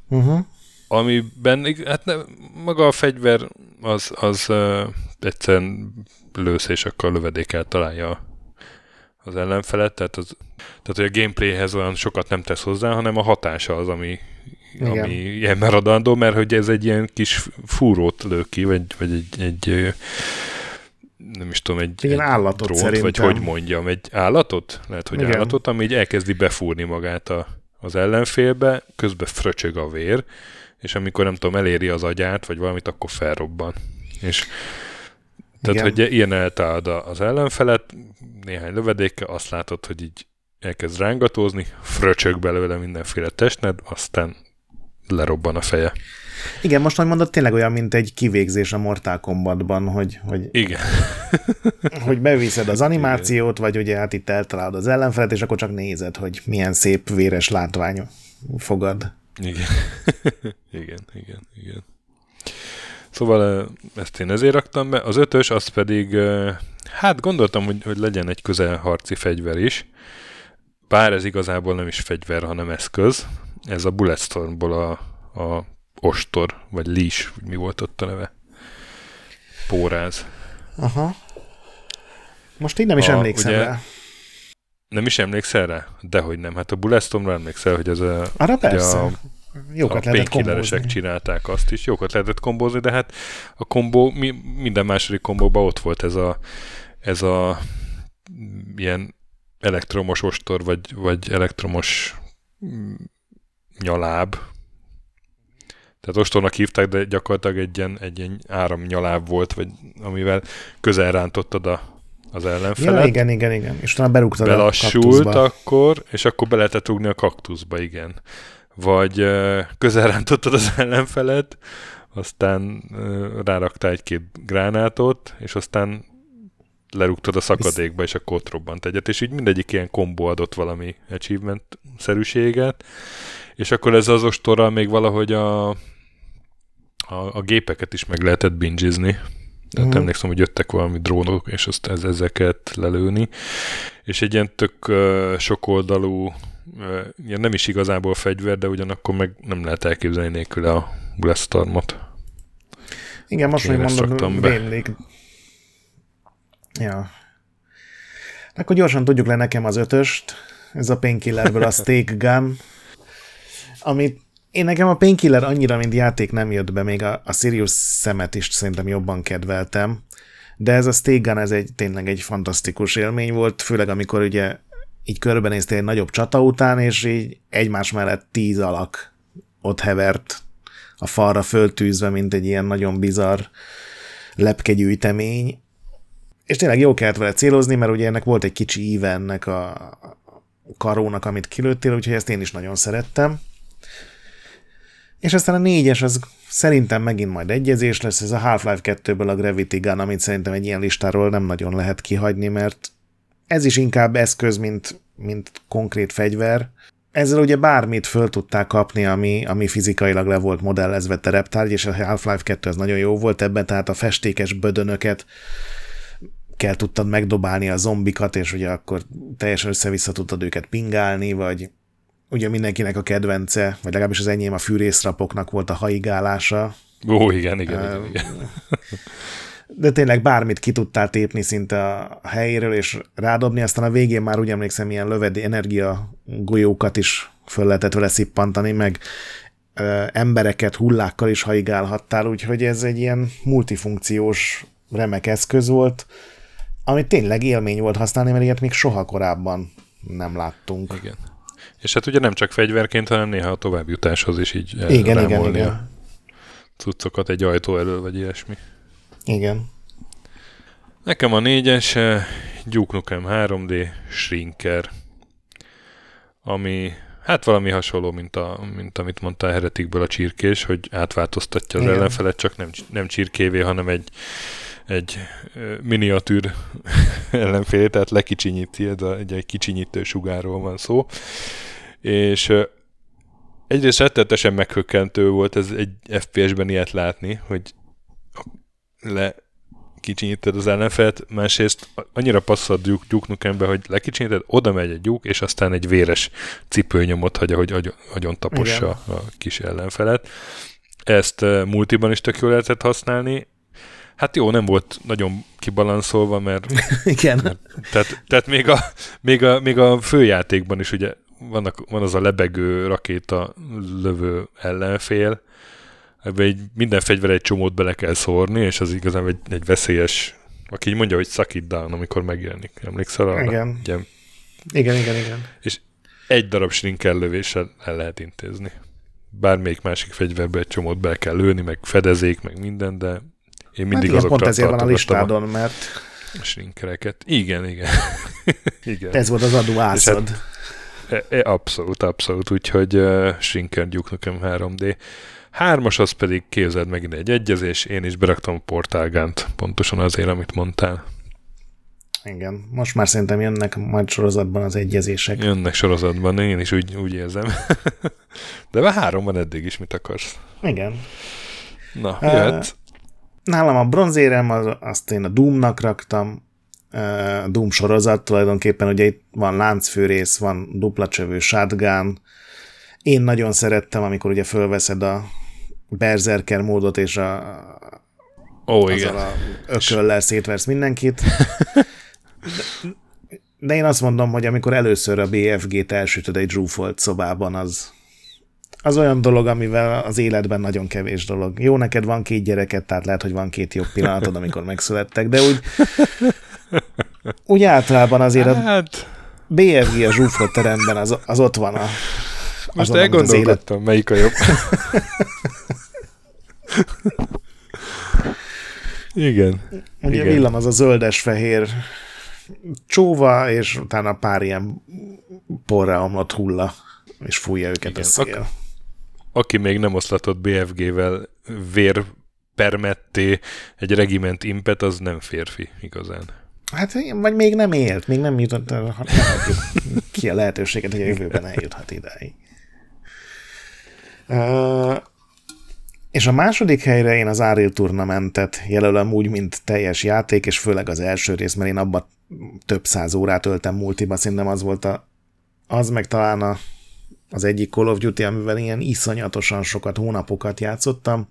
Uh-huh amiben, hát ne, maga a fegyver az, az uh, egyszerűen lősz, és akkor lövedékkel találja az ellenfelet, tehát, az, tehát hogy a gameplayhez olyan sokat nem tesz hozzá, hanem a hatása az, ami, Igen. ami ilyen maradandó, mert hogy ez egy ilyen kis fúrót lő ki, vagy, vagy egy, egy nem is tudom, egy, egy állatot drót, szerintem. vagy hogy mondjam, egy állatot? Lehet, hogy Igen. állatot, ami így elkezdi befúrni magát a, az ellenfélbe, közben fröcsög a vér, és amikor nem tudom, eléri az agyát, vagy valamit, akkor felrobban. És tehát, Igen. hogy ilyen eltállad az ellenfelet, néhány lövedékkel, azt látod, hogy így elkezd rángatózni, fröcsög belőle mindenféle testned, aztán lerobban a feje. Igen, most, hogy mondod, tényleg olyan, mint egy kivégzés a Mortal Kombatban, hogy, hogy, Igen. hogy beviszed az animációt, Igen. vagy ugye hát itt eltalálod az ellenfelet, és akkor csak nézed, hogy milyen szép véres látvány fogad. Igen. igen, igen, igen. Szóval ezt én ezért raktam be. Az ötös, az pedig, hát gondoltam, hogy, hogy legyen egy közelharci fegyver is. Bár ez igazából nem is fegyver, hanem eszköz. Ez a Bulletstormból a, a ostor, vagy leash, mi volt ott a neve? Póráz. Aha. Most így nem is a, emlékszem ugye, rá. Nem is emlékszel rá? Dehogy nem. Hát a Bulletstormra emlékszel, hogy ez a... Arra persze. A, Jókat a lehetett csinálták azt is, jókat lehetett kombózni, de hát a kombó, mi, minden második kombóban ott volt ez a, ez a ilyen elektromos ostor, vagy, vagy elektromos mm, nyaláb. Tehát ostornak hívták, de gyakorlatilag egy ilyen, egy ilyen áramnyaláb volt, vagy amivel közel rántottad a az ellenfelet. Ja, igen, igen, igen. És utána berúgtad Belassult a akkor, és akkor be lehetett rúgni a kaktuszba, igen. Vagy közel rántottad az ellenfelet, aztán ráraktál egy-két gránátot, és aztán lerúgtad a szakadékba, és akkor ott robbant egyet, és így mindegyik ilyen kombó adott valami achievement-szerűséget, és akkor ez az ostorral még valahogy a, a, a gépeket is meg lehetett bingizni. Tehát uh-huh. emlékszem, hogy jöttek valami drónok, és azt ez, ezeket lelőni. És egy ilyen tök uh, sokoldalú, uh, ilyen nem is igazából fegyver, de ugyanakkor meg nem lehet elképzelni nélkül a Blastormot. Igen, most, hogy mondom, rémlik. Ja. Akkor gyorsan tudjuk le nekem az ötöst. Ez a Painkillerből a Steak Gun, amit én nekem a Painkiller annyira, mint játék nem jött be, még a, a Sirius szemet is szerintem jobban kedveltem, de ez a Gun, ez egy, tényleg egy fantasztikus élmény volt, főleg amikor ugye így körbenéztél egy nagyobb csata után, és így egymás mellett tíz alak ott hevert a falra föltűzve, mint egy ilyen nagyon bizarr lepkegyűjtemény. És tényleg jó kellett vele célozni, mert ugye ennek volt egy kicsi íve ennek a, karónak, amit kilőttél, úgyhogy ezt én is nagyon szerettem. És aztán a négyes az szerintem megint majd egyezés lesz, ez a Half-Life 2-ből a Gravity Gun, amit szerintem egy ilyen listáról nem nagyon lehet kihagyni, mert ez is inkább eszköz, mint, mint konkrét fegyver. Ezzel ugye bármit föl tudták kapni, ami, ami fizikailag le volt modellezve tereptárgy, és a Half-Life 2 az nagyon jó volt ebben, tehát a festékes bödönöket kell tudtad megdobálni a zombikat, és ugye akkor teljesen össze-vissza tudtad őket pingálni, vagy ugye mindenkinek a kedvence, vagy legalábbis az enyém a fűrészrapoknak volt a haigálása. Ó, igen, igen, uh, igen, igen. De tényleg bármit ki tudtál tépni szinte a helyéről, és rádobni, aztán a végén már úgy emlékszem, ilyen lövedi energia golyókat is föl lehetett vele szippantani, meg ö, embereket hullákkal is haigálhattál, úgyhogy ez egy ilyen multifunkciós remek eszköz volt, ami tényleg élmény volt használni, mert ilyet még soha korábban nem láttunk. Igen. És hát ugye nem csak fegyverként, hanem néha a továbbjutáshoz is így igen, igen, igen. cuccokat egy ajtó elől, vagy ilyesmi. Igen. Nekem a négyes Duke Nukem 3D Shrinker, ami hát valami hasonló, mint, a, mint amit mondta Heretikből a csirkés, hogy átváltoztatja az Igen. ellenfelet, csak nem, nem csirkévé, hanem egy, egy miniatűr ellenfél, tehát lekicsinyíti, ez a, egy, egy kicsinyítő sugárról van szó. És egyrészt rettetesen meghökkentő volt ez egy FPS-ben ilyet látni, hogy le kicsinyíted az ellenfelet, másrészt annyira passzol Duke, Duke Nukembe, hogy lekicsinyíted, oda megy egy Duke, és aztán egy véres cipőnyomot hagyja, hogy agyon, agyon tapossa Igen. a kis ellenfelet. Ezt multiban is tök jól lehetett használni, Hát jó, nem volt nagyon kibalanszolva, mert... Igen. Mert, tehát, tehát még, a, még, a, még a főjátékban is ugye vannak, van az a lebegő rakéta lövő ellenfél, ebbe egy, minden fegyver egy csomót bele kell szórni, és az igazán egy, egy veszélyes, aki így mondja, hogy suck it down, amikor megjelenik. Emlékszel arra? Igen. Ugye? Igen, igen, igen. És egy darab shrinker lövéssel el lehet intézni. Bármelyik másik fegyverbe egy csomót bele kell lőni, meg fedezék, meg minden, de én mindig hát azokra pont ezért van a listádon, mert... A shrinkereket. Igen, igen. igen. Ez volt az adó ászad. Hát, e, e, abszolút, abszolút. Úgyhogy uh, Shrinker Duke Nukem 3D. Hármas az pedig képzeld megint egy egyezés, én is beraktam a portálgánt, pontosan azért, amit mondtál. Igen, most már szerintem jönnek majd sorozatban az egyezések. Jönnek sorozatban, én is úgy, úgy érzem. De már három van eddig is, mit akarsz? Igen. Na, jöhet. Nálam a bronzérem, az, azt én a Doomnak raktam, a Doom sorozat tulajdonképpen, ugye itt van láncfőrész, van dupla csövő shotgun, én nagyon szerettem, amikor ugye fölveszed a berserker módot, és a, Ó, igen. a ököllel szétversz mindenkit. De, de én azt mondom, hogy amikor először a BFG-t elsütöd egy zsúfolt szobában, az, az olyan dolog, amivel az életben nagyon kevés dolog. Jó, neked van két gyereket, tehát lehet, hogy van két jobb pillanatod, amikor megszülettek, de úgy, úgy általában azért a hát- BFG a zsúfolt teremben az, az ott van a most Azon, elgondolkodtam, élet... melyik a jobb. Igen. Ugye Igen. villam az a zöldes-fehér csóva, és utána pár ilyen porra omlott hulla, és fújja őket Igen. a szél. A- aki még nem oszlatott BFG-vel vér permetté egy regiment impet, az nem férfi igazán. Hát, vagy még nem élt, még nem jutott, nem ki a lehetőséget, hogy a jövőben eljuthat idáig. Uh, és a második helyre én az Ariel Tournamentet jelölöm úgy, mint teljes játék, és főleg az első rész, mert én abban több száz órát öltem multiba, szerintem az volt a, az meg talán a, az egyik Call of Duty, amivel ilyen iszonyatosan sokat, hónapokat játszottam,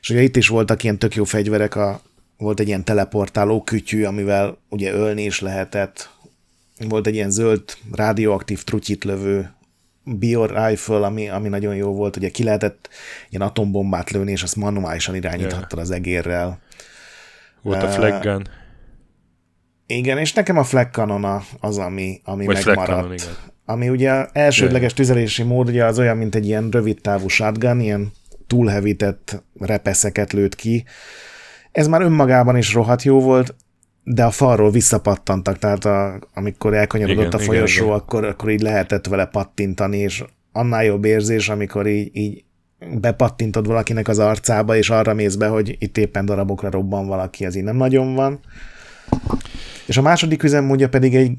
és ugye itt is voltak ilyen tök jó fegyverek, a, volt egy ilyen teleportáló kütyű, amivel ugye ölni is lehetett, volt egy ilyen zöld radioaktív trutyit lövő bio-rifle, ami, ami nagyon jó volt, ugye ki lehetett ilyen atombombát lőni, és azt manuálisan irányíthattad az egérrel. Volt a flag gun. Igen, és nekem a flag cannon az, ami, ami Vagy megmaradt. Cannon, igen. Ami ugye elsődleges tüzelési mód, ugye az olyan, mint egy ilyen rövid távú shotgun, ilyen túlhevített repeszeket lőtt ki. Ez már önmagában is rohadt jó volt, de a falról visszapattantak, tehát a, amikor elkanyarodott igen, a folyosó, igen, akkor, akkor így lehetett vele pattintani, és annál jobb érzés, amikor így, így bepattintod valakinek az arcába, és arra mész be, hogy itt éppen darabokra robban valaki, az így nem nagyon van. És a második üzemmódja pedig egy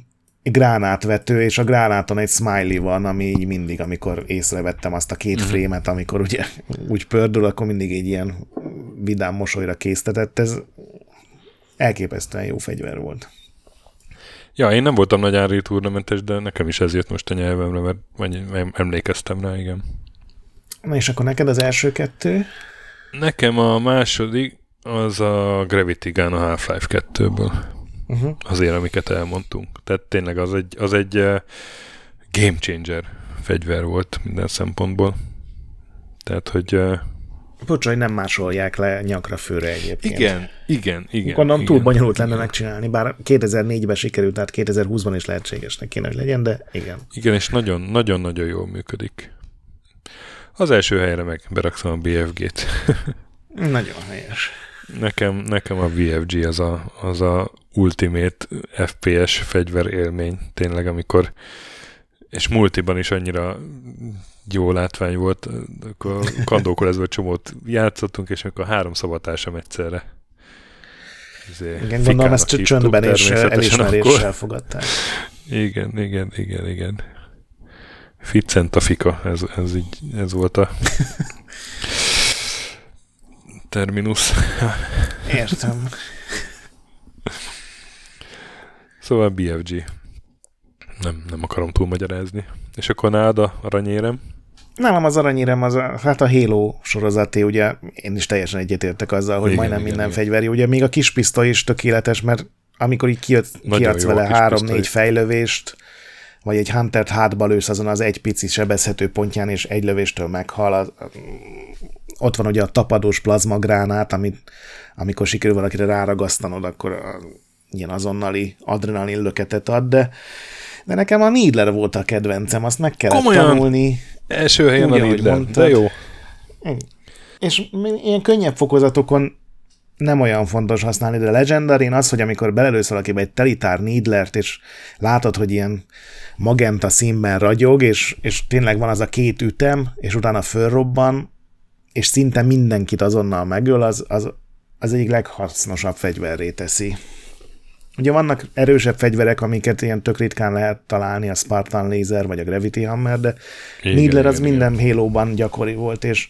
gránátvető, és a gránáton egy smiley van, ami így mindig, amikor észrevettem azt a két uh-huh. frémet, amikor ugye úgy pördül, akkor mindig egy ilyen vidám mosolyra késztetett. Ez elképesztően jó fegyver volt. Ja, én nem voltam nagy ári turnamentes, de nekem is ez jött most a nyelvemre, mert emlékeztem rá, igen. Na és akkor neked az első kettő? Nekem a második az a Gravity Gun a Half-Life 2-ből. Uh-huh. Azért, amiket elmondtunk. Tehát tényleg az egy, az egy uh, game changer fegyver volt minden szempontból. Tehát, hogy uh, Bocs, hogy nem másolják le nyakra főre egyébként. Igen, igen, igen. Gondolom túl bonyolult lenne igen. megcsinálni, bár 2004-ben sikerült, tehát 2020-ban is lehetségesnek kéne, hogy legyen, de igen. Igen, és nagyon-nagyon jól működik. Az első helyre meg berakszom a BFG-t. nagyon helyes. Nekem, nekem a VFG az a, az a ultimate FPS fegyver élmény, tényleg, amikor és multiban is annyira jó látvány volt, akkor kandókor ez volt csomót játszottunk, és akkor három szabatársam egyszerre. Ezért igen, gondolom ezt csöndben és elismeréssel fogadták. Igen, igen, igen, igen. Ficent a fika, ez, ez, így, ez volt a terminus. Értem. Szóval BFG. Nem, nem akarom túlmagyarázni. És akkor nálad a aranyérem? Nálam az aranyérem az a, hát a Halo sorozaté, ugye én is teljesen egyetértek azzal, hogy igen, majdnem igen, minden igen. fegyver Ugye még a kis pisztoly is tökéletes, mert amikor így kijött, kiadsz vele három-négy fejlövést, vagy egy Hunter-t hátba lősz azon az egy pici sebezhető pontján, és egy lövéstől meghal. Az, ott van ugye a tapadós plazmagránát, amit amikor sikerül valakire ráragasztanod, akkor a, ilyen azonnali adrenalin löketet ad, de de nekem a Needler volt a kedvencem, azt meg kellett Komolyan. tanulni. Első helyen Úgy, a Needler, de jó. És ilyen könnyebb fokozatokon nem olyan fontos használni, de a Legendary az, hogy amikor belelősz valakibe egy telitár Needlert, és látod, hogy ilyen magenta színben ragyog, és, és tényleg van az a két ütem, és utána fölrobban, és szinte mindenkit azonnal megöl, az, az, az egyik leghasznosabb fegyverré teszi. Ugye vannak erősebb fegyverek, amiket ilyen tök ritkán lehet találni, a Spartan Laser vagy a Gravity Hammer, de igen, Needler az igen, minden igen. Halo-ban gyakori volt, és,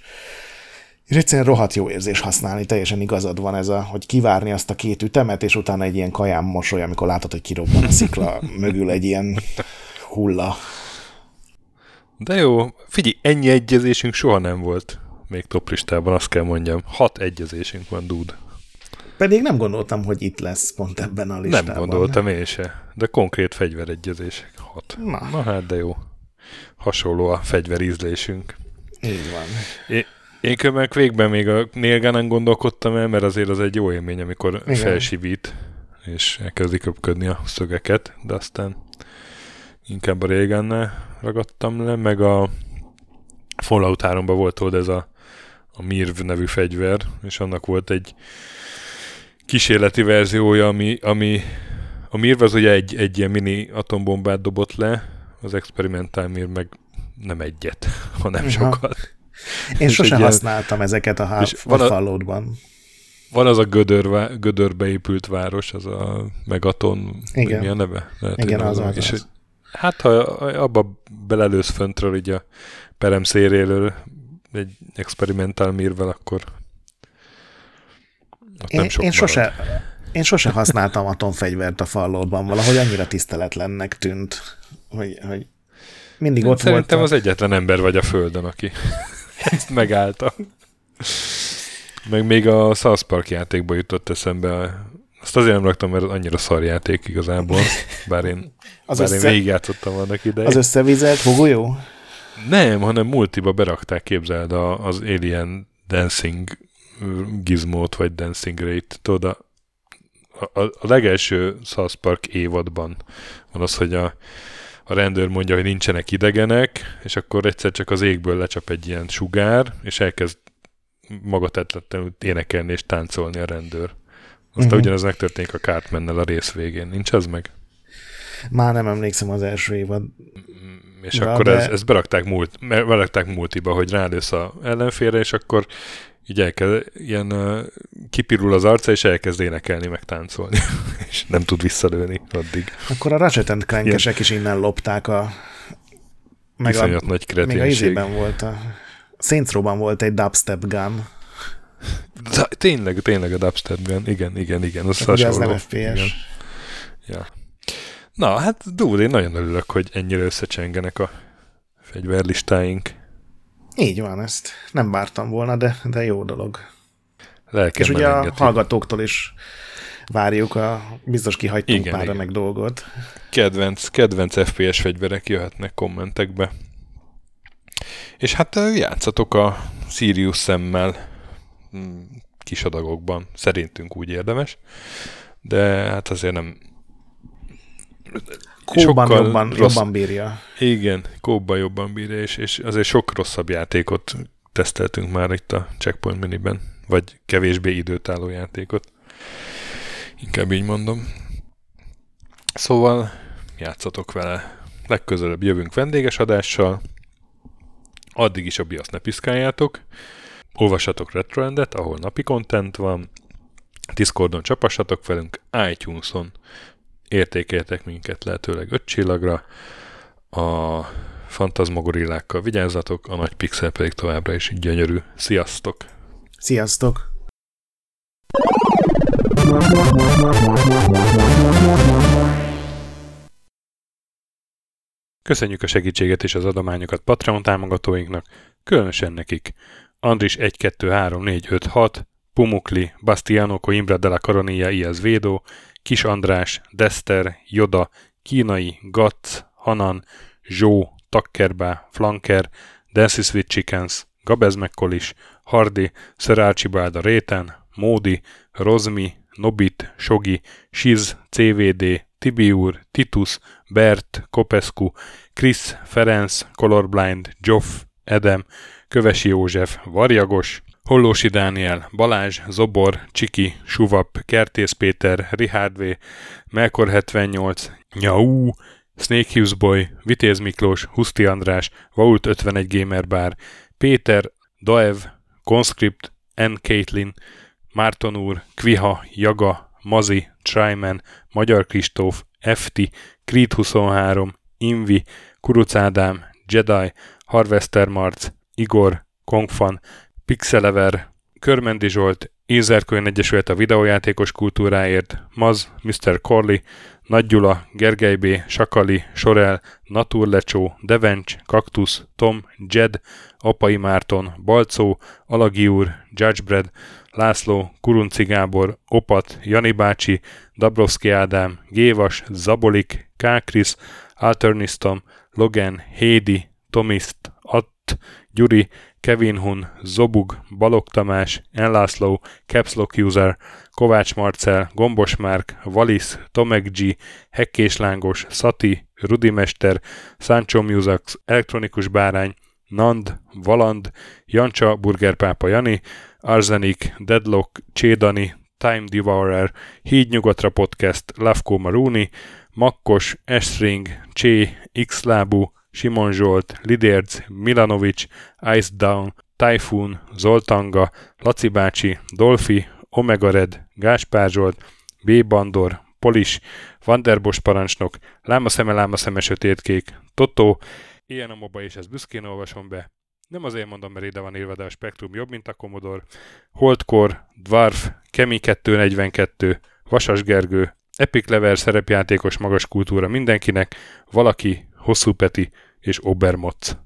és egyszerűen rohadt jó érzés használni, teljesen igazad van ez a, hogy kivárni azt a két ütemet, és utána egy ilyen kajám mosoly, amikor látod, hogy kirobban a szikla mögül egy ilyen hulla. De jó, figyelj, ennyi egyezésünk soha nem volt még toplistában, azt kell mondjam. Hat egyezésünk van, dude. Pedig nem gondoltam, hogy itt lesz pont ebben a listában. Nem gondoltam én se, de konkrét fegyveregyezések. Hat. Na. Na hát, de jó. Hasonló a fegyverízlésünk. Így van. Én, én meg végben még a Nélgánen gondolkodtam el, mert azért az egy jó élmény, amikor Igen. felsivít, és elkezdi köpködni a szögeket, de aztán inkább a régennel ragadtam le, meg a Fallout 3 volt ott ez a, a Mirv nevű fegyver, és annak volt egy kísérleti verziója, ami, ami a Mirv az ugye egy, egy ilyen mini atombombát dobott le, az experimentál Mir meg nem egyet, hanem Aha. sokat. Én sose használtam ilyen, ezeket a Falloutban. Van az a gödör, gödörbe épült város, az a Megaton, Igen. mi a neve? Lehet, Igen, az, az, és, az. Hát, ha abba belelősz föntről így a perem széréről egy experimentál mirvel, akkor én, én, sose, én sose használtam atomfegyvert a fallódban, valahogy annyira tiszteletlennek tűnt, hogy, hogy mindig én ott Szerintem volt. az egyetlen ember vagy a Földön, aki ezt megállta. Meg még a South Park játékba jutott eszembe. Azt azért nem raktam, mert annyira szar játék igazából, bár én, az bár össze... én végigjátszottam annak idején. Az összevizelt fogolyó? Nem, hanem multiba berakták, képzeld, az Alien Dancing gizmót, vagy Dancing Rate. Tudod, a, a, a legelső South Park évadban van az, hogy a, a rendőr mondja, hogy nincsenek idegenek, és akkor egyszer csak az égből lecsap egy ilyen sugár, és elkezd magatetletlenül énekelni és táncolni a rendőr. Aztán uh-huh. ugyanez megtörténik a Cartmannel a rész végén. Nincs ez meg? Már nem emlékszem az első évad. És de akkor de... ez, ezt berakták, múlt, berakták multiba, hogy rálősz a ellenfélre, és akkor így elkezd, ilyen uh, kipirul az arca, és elkezd énekelni, meg táncolni, és nem tud visszalőni addig. Akkor a Ratchet Clank-esek is innen lopták a... Meg Iszonyat a, nagy kreténség. Még a izében volt a... Saints volt egy dubstep gun. De, tényleg, tényleg a dubstep gun. Igen, igen, igen. Az Ugye az nem FPS. Igen. Ja. Na, hát Dúl, én nagyon örülök, hogy ennyire összecsengenek a fegyverlistáink. Így van, ezt nem vártam volna, de, de jó dolog. Lelkem És ugye a hallgatóktól is várjuk a biztos kihagytunk igen, pár igen. meg dolgot. Kedvenc, kedvenc FPS fegyverek jöhetnek kommentekbe. És hát játszatok a Sirius szemmel mm, kis adagokban. Szerintünk úgy érdemes. De hát azért nem Kóban jobban, rossz... jobban bírja. Igen, kóban jobban bírja, és, és azért sok rosszabb játékot teszteltünk már itt a Checkpoint Miniben, vagy kevésbé időtálló játékot. Inkább így mondom. Szóval játszatok vele. Legközelebb jövünk vendéges adással. Addig is a BIOS ne piszkáljátok. Olvassatok Retroendet, ahol napi content van. Discordon csapassatok velünk, iTunes-on értékeltek minket lehetőleg öt csillagra, a fantazmogorillákkal vigyázzatok, a nagy pixel pedig továbbra is gyönyörű. Sziasztok! Sziasztok! Köszönjük a segítséget és az adományokat Patreon támogatóinknak, különösen nekik. Andris 1, 2, 3, 4, 5, 6, Pumukli, Bastiano Coimbra de la Coronilla Iaz Védó, Kis András, Dester, Joda, Kínai, Gatz, Hanan, Zsó, Takkerbá, Flanker, Dancy Sweet Chickens, Gabez Mekkolis, Hardy, Sir Archibald a Réten, Módi, Rozmi, Nobit, Sogi, Siz, CVD, Tibiur, Titus, Bert, Kopescu, Chris, Ferenc, Colorblind, Joff, Edem, Kövesi József, Varjagos, Hollósi Dániel, Balázs, Zobor, Csiki, Suvap, Kertész Péter, Richard V, Melkor 78, Nyau, Snake Hughes Boy, Vitéz Miklós, Huszti András, Vault 51 Gamer Bar, Péter, Daev, Conscript, N. Caitlin, Márton úr, Kviha, Jaga, Mazi, Tryman, Magyar Kristóf, FT, Creed 23, Invi, Kuruc Ádám, Jedi, Harvester Marc, Igor, Kongfan, Pixelever, Körmendi Zsolt, Ézerkönyv Egyesület a videójátékos kultúráért, Maz, Mr. Corley, Nagy Gyula, Gergely B., Sakali, Sorel, Naturlecsó, Devencs, Kaktusz, Tom, Jed, Apai Márton, Balcó, Alagi úr, Judgebred, László, Kurunci Gábor, Opat, Jani bácsi, Dabrowski Ádám, Gévas, Zabolik, Kákris, Alternisztom, Logan, Hédi, Tomiszt, Att, Gyuri, Kevin Hun, Zobug, Balog Tamás, Enlászló, Capslock User, Kovács Marcel, Gombos Márk, Valis, Tomek G, Hekkés Lángos, Szati, Rudimester, Sancho Musax, Elektronikus Bárány, Nand, Valand, Jancsa, Burgerpápa Jani, Arzenik, Deadlock, Csédani, Time Devourer, Híd Nyugatra Podcast, Lavko Maruni, Makkos, Estring, Csé, Xlábú, Simon Zsolt, Lidérc, Milanovic, Ice Down, Typhoon, Zoltanga, Laci bácsi, Dolfi, Omega Red, Gáspár Zsolt, B. Bandor, Polis, Vanderbos parancsnok, Lámaszeme, Lámaszeme, Sötétkék, Totó, ilyen a moba, és ezt büszkén olvasom be. Nem azért mondom, mert ide van írva, de a spektrum jobb, mint a Commodore. Holdkor, Dwarf, Kemi 242, Vasas Gergő, Epic Lever szerepjátékos magas kultúra mindenkinek, valaki, Hosszú Peti és Obermotz.